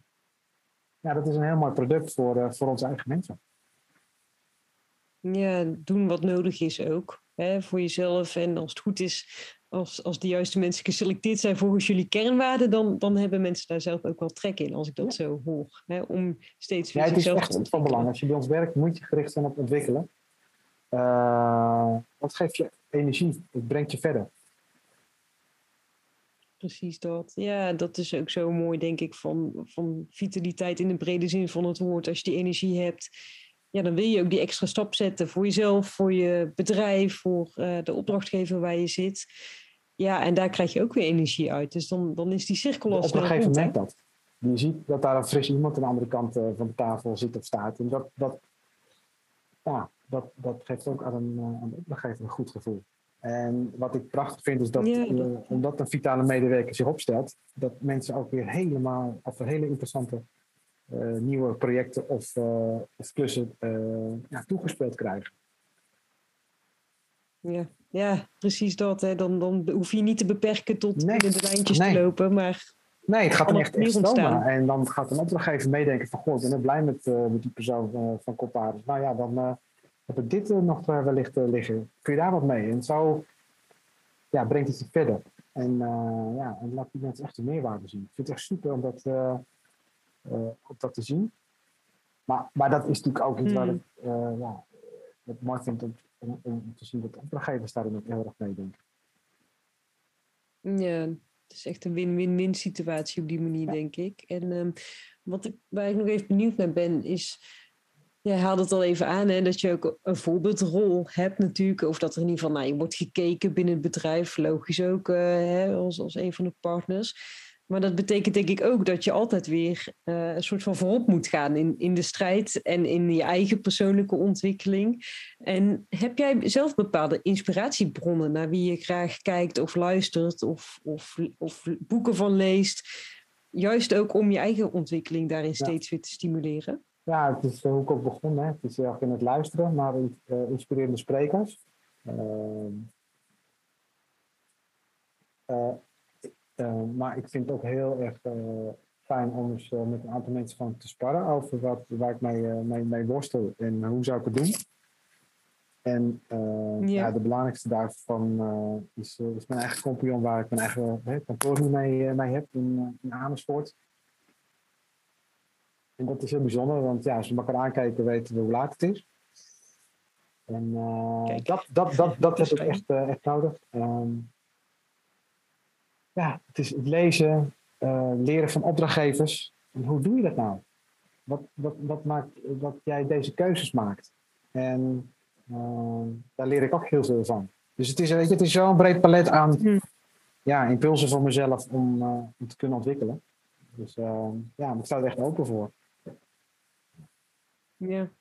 ja, dat is een heel mooi product voor, eh, voor onze eigen mensen. Ja, doen wat nodig is ook. Hè, voor jezelf. En als het goed is, als, als de juiste mensen geselecteerd zijn volgens jullie kernwaarden, dan, dan hebben mensen daar zelf ook wel trek in, als ik dat zo hoor. Hè, om steeds weer Ja, het is echt van belang. Als je bij ons werkt, moet je gericht zijn op ontwikkelen. Eh, dat geeft je energie. Het brengt je verder. Precies dat. Ja, dat is ook zo mooi, denk ik, van, van vitaliteit in de brede zin van het woord. Als je die energie hebt, ja, dan wil je ook die extra stap zetten voor jezelf, voor je bedrijf, voor eh, de opdrachtgever waar je zit. Ja, en daar krijg je ook weer energie uit. Dus dan, dan is die cirkel al snel opdrachtgever rond. hè? merkt dat. Je ziet dat daar een fris iemand aan de andere kant eh, van de tafel zit of staat. En dat, dat, ja, dat, dat geeft ook aan, een, eh, aan de opdrachtgever een goed gevoel. En wat ik prachtig vind is dat, Ja, eh, dat- omdat een vitale medewerker zich opstelt, dat mensen ook weer helemaal, of hele interessante eh, nieuwe projecten of, eh, of klussen ja, toegespeeld krijgen. Ja, ja, precies dat. Hè. Dan, dan hoef je niet te beperken tot Nee, de lijntjes nee. te lopen. Maar Nee, het gaat er op echt, echt stromen. En dan gaat een opdrachtgever meedenken van... Goh, ik ben blij met, met die persoon van Coparis. Nou ja, dan ik dit eh, nog wellicht eh, liggen. Kun je daar wat mee? En zo ja, brengt het je verder. En, eh, ja, en laat die mensen echt de meerwaarde zien. Ik vind het echt super om dat, om dat te zien. Maar, maar dat is natuurlijk ook iets waar Hmm. ik ja, het mooi vind om, om, om te zien dat opdrachtgevers daarin ook heel erg meedenken. Ja, het is echt een win-win-win situatie op die manier, Ja. denk ik. En ehm, wat ik, waar ik nog even benieuwd naar ben, is... Jij haalde het al even aan, hè, dat je ook een voorbeeldrol hebt natuurlijk. Of dat er in ieder geval naar je wordt gekeken binnen het bedrijf. Logisch ook, eh, hè, als, als een van de partners. Maar dat betekent denk ik ook dat je altijd weer eh, een soort van voorop moet gaan in, in de strijd en in je eigen persoonlijke ontwikkeling. En heb jij zelf bepaalde inspiratiebronnen naar wie je graag kijkt of luistert of, of, of boeken van leest? Juist ook om je eigen ontwikkeling daarin steeds weer te stimuleren. Ja, het is eh, hoe ik ook begon. Hè. Het is heel erg in het luisteren naar eh, inspirerende sprekers. Ehm, eh, maar ik vind het ook heel erg fijn om eens met een aantal mensen gewoon te sparren over wat, waar ik mee, mee, mee worstel en hoe zou ik het doen. En Ja. ja. de belangrijkste daarvan is, is mijn eigen compagnon waar ik mijn eigen eh, kantoor nu mee, mee heb in, in Amersfoort. En dat is heel bijzonder, want ja, als we elkaar aankijken weten we hoe laat het is. En eh, Kijk. dat, dat, dat, dat Dat is heb ik fijn. echt, eh, echt nodig. Ehm, ja, het is het lezen, eh, leren van opdrachtgevers. En hoe doe je dat nou? Wat, wat, wat maakt dat jij deze keuzes maakt? En ehm, daar leer ik ook heel veel van. Dus het is, weet je, het is zo'n breed palet aan Hm. ja, impulsen voor mezelf om, eh, om te kunnen ontwikkelen. Dus ehm, ja, ik sta er echt open voor. Ja.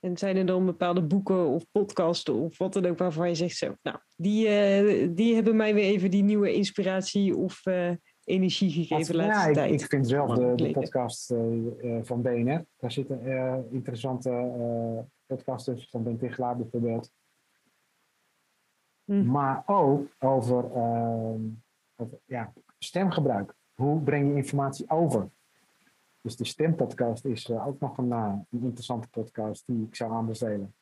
En zijn er dan bepaalde boeken of podcasten of wat dan ook waarvan je zegt zo, nou, die, eh, die hebben mij weer even die nieuwe inspiratie of eh, energie gegeven de ja, laatste ik, tijd. ik vind zelf de, podcast eh, van BNR. Daar zitten eh, interessante eh podcasts tussen, van Ben Tichelaar bijvoorbeeld. Hm. Maar ook over, ehm, over ja, stemgebruik. Hoe breng je informatie over? Dus de stempodcast is eh, ook nog een, eh, een interessante podcast die ik zou aanbevelen.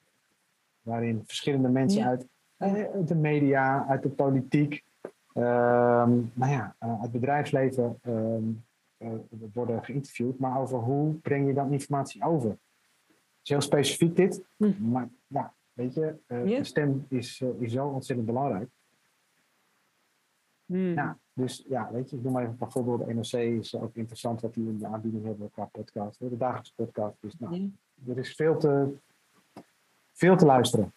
Waarin verschillende mensen Ja. uit eh, de media, uit de politiek, nou ja, eh, uit het bedrijfsleven ehm, eh, worden geïnterviewd. Maar over hoe breng je dan informatie over? is heel specifiek dit. Hm. Maar ja, weet je, eh Ja. de stem is, eh, is zo ontzettend belangrijk. Hmm. Ja, dus ja, weet je, ik noem maar even een paar voorbeelden. NRC is ook interessant wat die in de aanbieding hebben qua podcast. De dagelijkse podcast. Dus nou, er is veel te, veel te luisteren.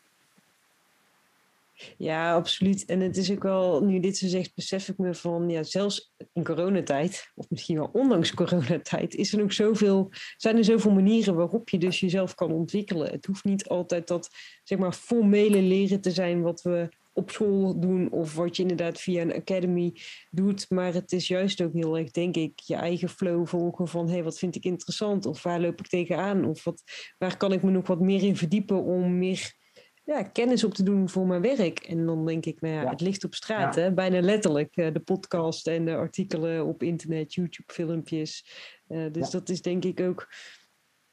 Ja, absoluut. En het is ook wel, nu dit zo zegt, besef ik me van, ja, zelfs in coronatijd, of misschien wel ondanks coronatijd, is er nog zoveel, zijn er zoveel manieren waarop je dus jezelf kan ontwikkelen. Het hoeft niet altijd dat, zeg maar, formele leren te zijn wat we op school doen of wat je inderdaad via een academy doet. Maar het is juist ook heel erg, denk ik, je eigen flow volgen van, hé, hey, wat vind ik interessant? Of waar loop ik tegenaan? Of wat, waar kan ik me nog wat meer in verdiepen om meer ja, kennis op te doen voor mijn werk. En dan denk ik, nou ja, Ja. het ligt op straat, Ja. hè? bijna letterlijk. eh, de podcast en de artikelen op internet, YouTube-filmpjes. Eh, dus Ja. dat is denk ik ook...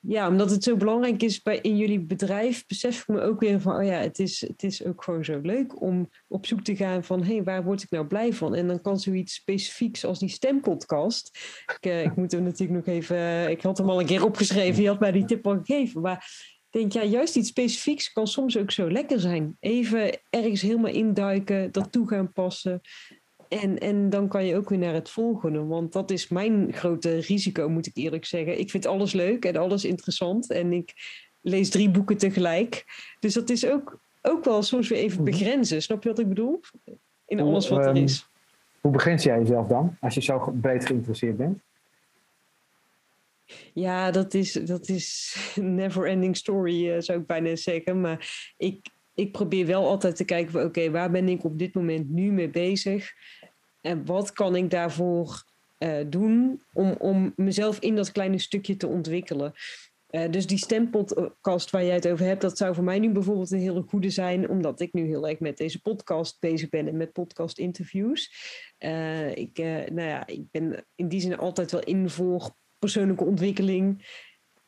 Ja, omdat het zo belangrijk is bij, in jullie bedrijf, besef ik me ook weer van, oh ja, het is, het is ook gewoon zo leuk om op zoek te gaan van, hé, hey, waar word ik nou blij van? En dan kan zoiets specifieks als die stempodcast. Ik, eh, ik moet hem natuurlijk nog even, ik had hem al een keer opgeschreven, je had mij die tip al gegeven, maar ik denk, ja, juist iets specifieks kan soms ook zo lekker zijn. Even ergens helemaal induiken, dat toe gaan passen. En, en dan kan je ook weer naar het volgende. Want dat is mijn grote risico, moet ik eerlijk zeggen. Ik vind alles leuk en alles interessant. En ik lees drie boeken tegelijk. Dus dat is ook, ook wel soms weer even Mhm. begrenzen. Snap je wat ik bedoel? In alles wat er ehm, is. Hoe begrens jij jezelf dan, als je zo breed geïnteresseerd bent? Ja, dat is, dat is een never-ending story, eh, zou ik bijna zeggen. Maar ik, ik probeer wel altijd te kijken van... oké, waar ben ik op dit moment nu mee bezig? En wat kan ik daarvoor eh, doen om, om mezelf in dat kleine stukje te ontwikkelen? Eh, dus die stempodcast waar jij het over hebt... dat zou voor mij nu bijvoorbeeld een hele goede zijn... omdat ik nu heel erg met deze podcast bezig ben... en met podcast-interviews. Eh, ik, nou ja, ik ben in die zin altijd wel in voor persoonlijke ontwikkeling.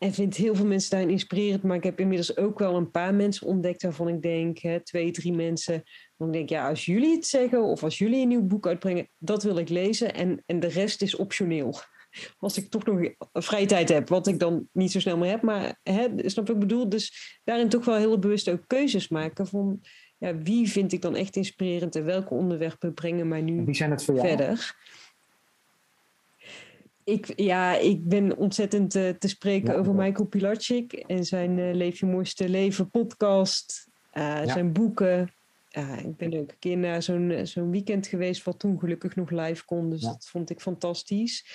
En vind heel veel mensen daarin inspirerend. Maar ik heb inmiddels ook wel een paar mensen ontdekt waarvan ik denk, hè, twee, drie mensen. Dan denk ik, ja, als jullie het zeggen of als jullie een nieuw boek uitbrengen, dat wil ik lezen. En, en de rest is optioneel. Als ik toch nog vrije tijd heb, wat ik dan niet zo snel meer heb. Maar hè, snap wat ik bedoel? Dus daarin toch wel heel bewust ook keuzes maken van ja, wie vind ik dan echt inspirerend en welke onderwerpen brengen mij nu Wie zijn het voor jou? verder. Ik, ja, ik ben ontzettend eh, te spreken Ja, over. Michael Pilarczyk en zijn eh, Leef je mooiste leven podcast, eh, zijn boeken. Ik ben ook een keer naar zo'n zo'n weekend geweest wat toen gelukkig nog live kon, dus dat vond ik fantastisch.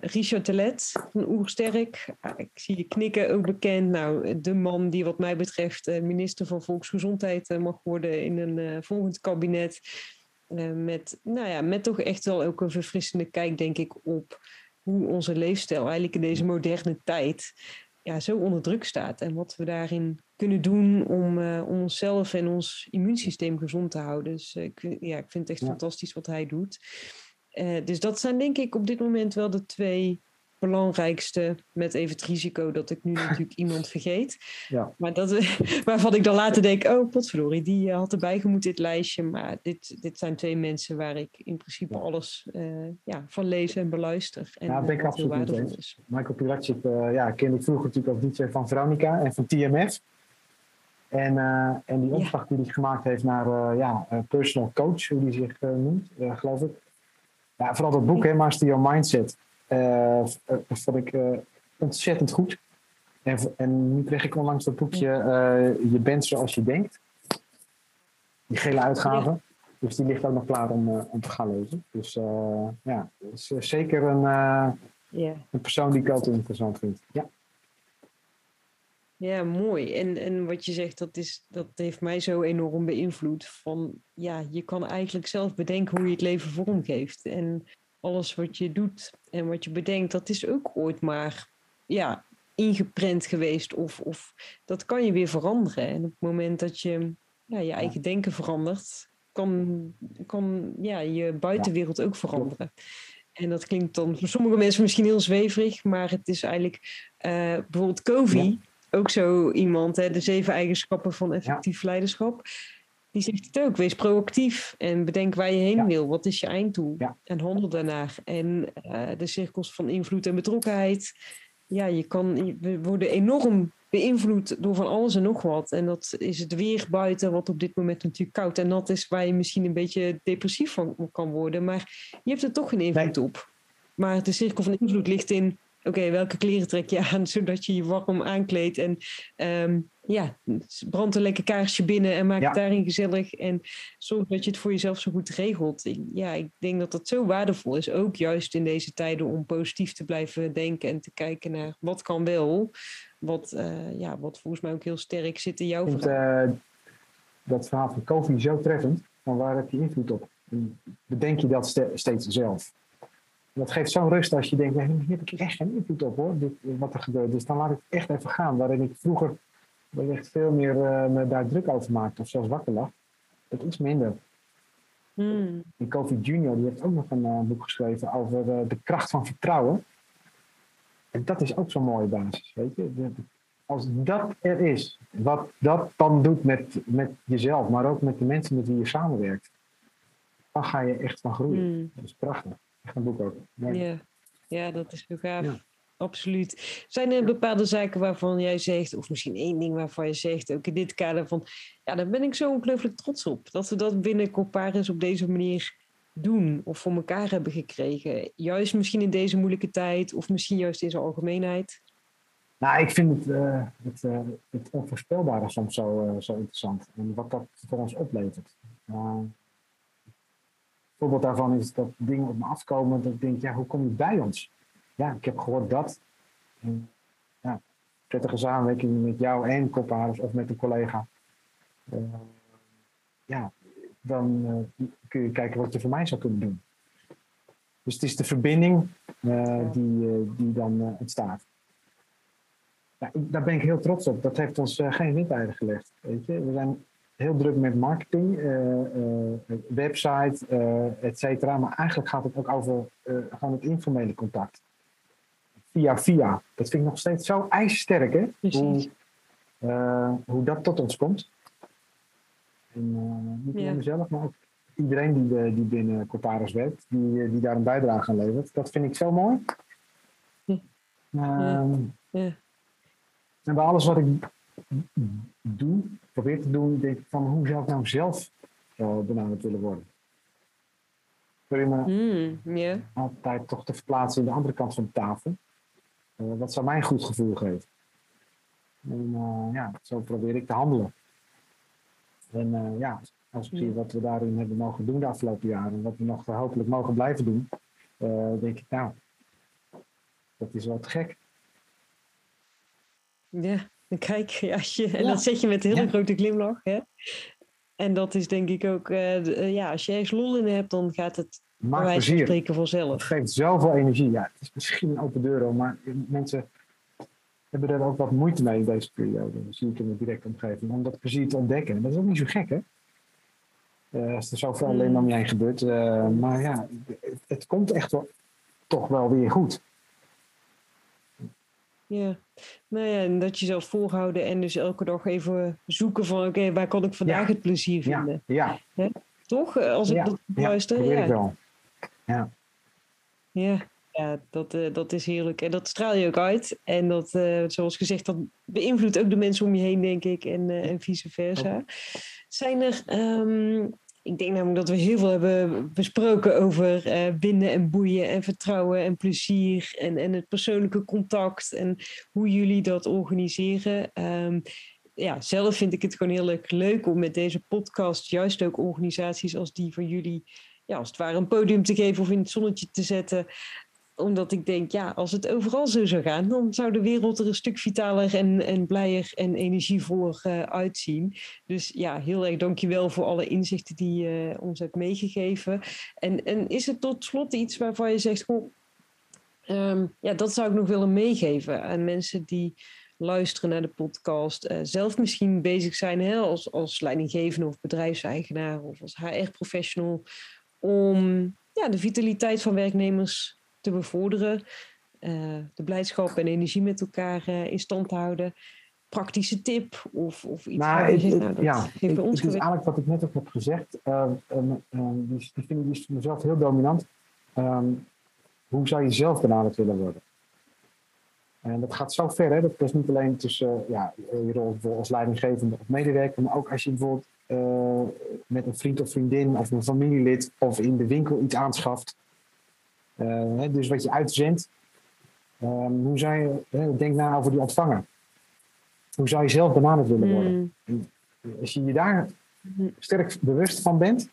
Richard Telet van Oersterk, Ah, ik zie je knikken, ook bekend. Nou, de man die wat mij betreft minister van Volksgezondheid mag worden in een volgend kabinet. Eh, met, nou ja, met toch echt wel ook een verfrissende kijk, denk ik, op hoe onze leefstijl eigenlijk in deze moderne tijd ja, zo onder druk staat. En wat we daarin kunnen doen om, eh, om onszelf en ons immuunsysteem gezond te houden. Dus eh, ik, vind- ja, ik vind het echt Ja. fantastisch wat hij doet. Dus dat zijn denk ik op dit moment wel de twee belangrijkste. Met even het risico dat ik nu natuurlijk iemand vergeet. Ja. Maar dat, waarvan ik dan later denk, oh potverdorie, die eh, had erbij gemoet dit lijstje. Maar dit, dit zijn twee mensen waar ik in principe Ja. alles eh, ja, van lees en beluister. En Ja, ben ik heel absoluut waardevol is. Michael Pilatschik, eh ja, kende ik vroeger natuurlijk ook DJ van Veronica en van TMF. En, eh, en die Ja. opdracht die hij gemaakt heeft naar eh, ja, eh, personal coach, hoe die zich eh, noemt, eh, geloof ik. Ja, vooral dat boek, hè, Master Your Mindset, eh, eh, vond ik eh, ontzettend goed. En, en nu kreeg ik onlangs dat boekje eh, Je bent zoals je denkt. Die gele uitgave. Dus die ligt ook nog klaar om, eh, om te gaan lezen. Dus eh, ja, is eh, zeker een... eh, Ja. een persoon die ik altijd interessant vind. Ja, Ja, mooi. En, en wat je zegt, dat, is, dat heeft mij zo enorm beïnvloed. Van ja, je kan eigenlijk zelf bedenken hoe je het leven vormgeeft. En alles wat je doet en wat je bedenkt, dat is ook ooit maar ja, ingeprent geweest. Of, of dat kan je weer veranderen. En op het moment dat je ja, je eigen denken verandert, kan, kan ja, je buitenwereld ook veranderen. En dat klinkt dan voor sommige mensen misschien heel zweverig, maar het is eigenlijk eh, bijvoorbeeld Covey, ook zo iemand, hè, de zeven eigenschappen van effectief leiderschap. Die zegt het ook, wees proactief en bedenk waar je heen Ja. wil. Wat is je einddoel? Ja. En handel daarnaar. En eh, de cirkels van invloed en betrokkenheid. Ja, je kan, we worden enorm beïnvloed door van alles en nog wat. En dat is het weer buiten, wat op dit moment natuurlijk koud en nat is, waar je misschien een beetje depressief van kan worden. Maar je hebt er toch geen invloed op. Maar de cirkel van invloed ligt in oké, welke kleren trek je aan, zodat je je warm aankleedt. En um, ja, brand een lekker kaarsje binnen en maak het daarin gezellig. En zorg dat je het voor jezelf zo goed regelt. Ja, ik denk dat dat zo waardevol is, ook juist in deze tijden, om positief te blijven denken en te kijken naar wat kan wel. Wat, uh, ja, wat volgens mij ook heel sterk zit in jouw verhaal. Uh, dat verhaal van Kofi zo treffend. Van waar heb je invloed op? Bedenk je dat steeds zelf? dat geeft zo'n rust als je denkt, hier heb ik echt geen invloed op hoor, dit, wat er gebeurt. Dus dan laat ik het echt even gaan. Waarin ik vroeger wellicht veel meer uh, me daar druk over maakte of zelfs wakker lag. Dat iets minder. En Kofi Junior die heeft ook nog een uh, boek geschreven over uh, de kracht van vertrouwen. En dat is ook zo'n mooie basis, weet je. Als dat er is, wat dat dan doet met, met jezelf, maar ook met de mensen met wie je samenwerkt, dan ga je echt van groeien. Hmm. Dat is prachtig een boek ook. Ja. ja, dat is heel gaaf. Absoluut. Zijn er bepaalde zaken waarvan jij zegt, of misschien één ding waarvan je zegt, ook in dit kader van, ja, daar ben ik zo ongelooflijk trots op. Dat we dat binnen Corparis op deze manier doen of voor elkaar hebben gekregen. Juist misschien in deze moeilijke tijd, of misschien juist in zijn algemeenheid. Nou, ik vind het, uh, het, uh, het onvoorspelbare soms zo, uh, zo interessant. En wat dat voor ons oplevert voorbeeld daarvan is dat dingen op me afkomen. Dat ik denk, ja, hoe kom je bij ons? Ja, ik heb gehoord dat. En, ja, prettige samenwerking met jou en Kopparis of met een collega. Uh, ja, dan uh, kun je kijken wat je voor mij zou kunnen doen. Dus het is de verbinding die, die dan ontstaat. Daar ben ik heel trots op. Dat heeft ons geen windeieren gelegd. Weet je? We zijn heel druk met marketing, website, et cetera. Maar eigenlijk gaat het ook over gewoon het informele contact. Via via. Dat vind ik nog steeds zo ijzersterk, hè? Hoe, hoe dat tot ons komt. En niet alleen mezelf, maar ook iedereen die, die binnen Corparis werkt, die, die daar een bijdrage aan levert. Dat vind ik zo mooi. Hm. Ehm, ja. En bij alles wat ik doe, probeer te doen, denk ik van hoe zou ik nou zelf benaderd willen worden? Je me mm, altijd toch te verplaatsen in de andere kant van de tafel? Wat zou mij een goed gevoel geven? En uh, ja, zo probeer ik te handelen. En ja, als ik zie wat we daarin hebben mogen doen de afgelopen jaren en wat we nog hopelijk mogen blijven doen, denk ik, nou, dat is wel te gek. Ja, Kijk, ja, je, en dat zet je met een hele grote glimlach. Hè? En dat is denk ik ook, uh, ja, als je ergens lol in hebt, dan gaat het Maakt bij wijze spreken vanzelf. Het geeft zoveel energie. Ja, het is misschien een open deur, maar mensen hebben er ook wat moeite mee in deze periode. Dat zie ik in de directe omgeving. Om dat plezier te ontdekken. Dat is ook niet zo gek, hè? Uh, als er zoveel mm. alleen om je heen gebeurt. maar ja, het, het komt echt wel, toch wel weer goed. Ja, nou ja, en dat je zelf volhouden en dus elke dag even zoeken van oké, waar kan ik vandaag het plezier vinden? Ja. ja. Toch? Als ik ja. dat luister. Ja, wel. Ja. Ja, ja dat, uh, dat is heerlijk. En dat straal je ook uit. En dat, uh, zoals gezegd, dat beïnvloedt ook de mensen om je heen, denk ik. En, uh, en vice versa. Zijn er um, ik denk namelijk dat we heel veel hebben besproken over binden en boeien en vertrouwen en plezier en, en het persoonlijke contact en hoe jullie dat organiseren. Um, ja, zelf vind ik het gewoon heel leuk, leuk om met deze podcast juist ook organisaties als die van jullie ja, als het ware een podium te geven of in het zonnetje te zetten omdat ik denk, ja, als het overal zo zou gaan, dan zou de wereld er een stuk vitaler en, en blijer en energievoller uh, uitzien. Dus ja, heel erg dankjewel voor alle inzichten die je ons hebt meegegeven. En, en is het tot slot iets waarvan je zegt, goh, ehm, ja, dat zou ik nog willen meegeven aan mensen die luisteren naar de podcast, uh, zelf misschien bezig zijn hè, als, als leidinggevende of bedrijfseigenaar of als HR-professional, om ja, de vitaliteit van werknemers te bevorderen. Uh, de blijdschap en energie met elkaar uh, in stand te houden. Praktische tip of, of iets nou, het, nou, dat ja, heeft bij ons het is eigenlijk wat ik net ook heb gezegd. Uh, die, die vind ik mezelf heel dominant. Ehm, hoe zou je zelf benaderd willen worden? En dat gaat zo ver, hè? Dat is niet alleen tussen ja, je rol als leidinggevende of medewerker, maar ook als je bijvoorbeeld met een vriend of vriendin of een familielid of in de winkel iets aanschaft. dus wat je uitzendt, ehm, hoe zou je, denk na over die ontvanger. Hoe zou je zelf benaderd willen worden? Mm. als je je daar sterk bewust van bent,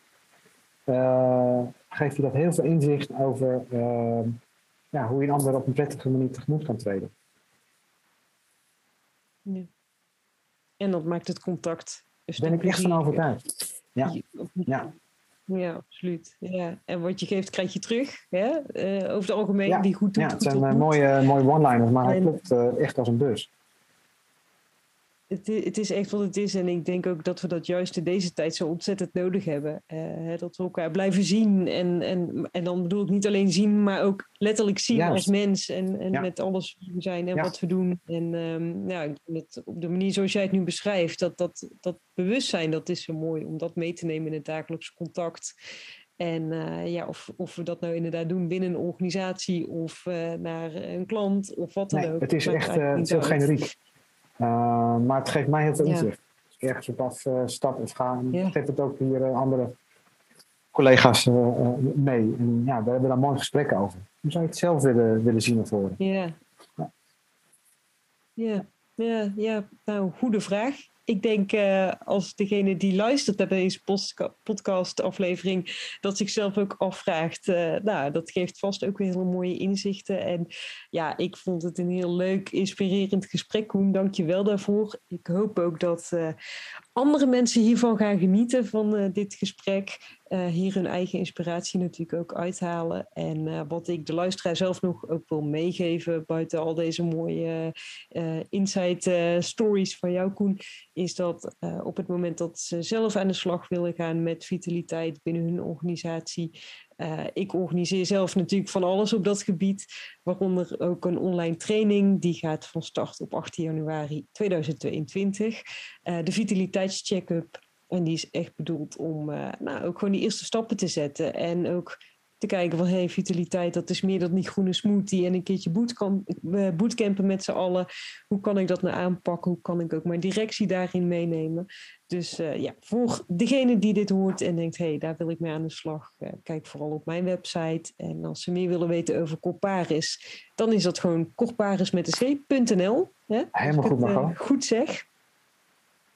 geeft je dat heel veel inzicht over ja, hoe je een ander op een prettige manier tegemoet kan treden. Ja. En dat maakt het contact. Daar ben ik echt van overtuigd. Ja. ja. Ja, absoluut. Ja. En wat je geeft, krijg je terug. Hè? Uh, over het algemeen, ja. die goed doet. Ja, het zijn mooie, mooie one-liners, maar hij klopt echt als een bus het, het, is echt wat het is. En ik denk ook dat we dat juist in deze tijd zo ontzettend nodig hebben. Uh, dat we elkaar blijven zien. En, en, en dan bedoel ik niet alleen zien, maar ook letterlijk zien als mens. En, en met alles wie we zijn en wat we doen. En um, ja, met, op de manier zoals jij het nu beschrijft, dat, dat, dat bewustzijn, dat is zo mooi om dat mee te nemen in het dagelijks contact. En uh, ja, of, of we dat nou inderdaad doen binnen een organisatie of uh, naar een klant of wat dan nee, ook. Het is echt zo generiek. Uh, maar het geeft mij heel veel inzicht. Als ik ergens op af uh, stap of ga, ja. geeft het ook hier uh, andere collega's mee. En ja, we hebben daar mooi gesprekken over. Hoe zou je het zelf willen, willen zien of horen? Ja. Ja. Ja, ja, nou, goede vraag ik denk uh, als degene die luistert naar deze podcast-aflevering, dat zichzelf ook afvraagt. Uh, nou, dat geeft vast ook weer hele mooie inzichten. En ja, ik vond het een heel leuk, inspirerend gesprek, Koen. Dank je wel daarvoor. Ik hoop ook dat uh, andere mensen hiervan gaan genieten van dit gesprek. Uh, hier hun eigen inspiratie natuurlijk ook uithalen. En uh, wat ik de luisteraar zelf nog ook wil meegeven, buiten al deze mooie uh, insight stories van jou, Koen, is dat op het moment dat ze zelf aan de slag willen gaan met vitaliteit binnen hun organisatie, ik organiseer zelf natuurlijk van alles op dat gebied, waaronder ook een online training. Die gaat van start op 18 januari 2022. Uh, de vitaliteitscheck-up en die is echt bedoeld om uh, nou, ook gewoon die eerste stappen te zetten. En ook te kijken van, hey, vitaliteit, dat is meer dan niet groene smoothie en een keertje bootcamp, uh, bootcampen met z'n allen. Hoe kan ik dat nou aanpakken? Hoe kan ik ook mijn directie daarin meenemen? Dus uh, ja, voor degene die dit hoort en denkt, hey, daar wil ik mee aan de slag, kijk vooral op mijn website. En als ze meer willen weten over Corparis, dan is dat gewoon corparis met de c.nl. Helemaal goed, Margot. goed zeg.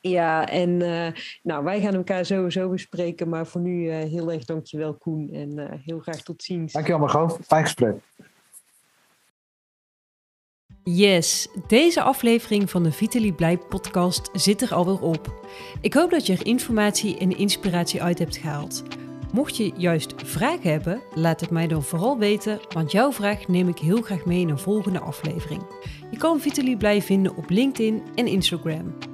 Ja, en uh, nou, wij gaan elkaar sowieso bespreken. Maar voor nu uh, heel erg dankjewel Koen. En uh, heel graag tot ziens. Dankjewel Margot. Fijn gesprek. Yes, deze aflevering van de Vitaly Blij podcast zit er alweer op. Ik hoop dat je er informatie en inspiratie uit hebt gehaald. Mocht je juist vragen hebben, laat het mij dan vooral weten, want jouw vraag neem ik heel graag mee in een volgende aflevering. Je kan Vitaly Blij vinden op LinkedIn en Instagram.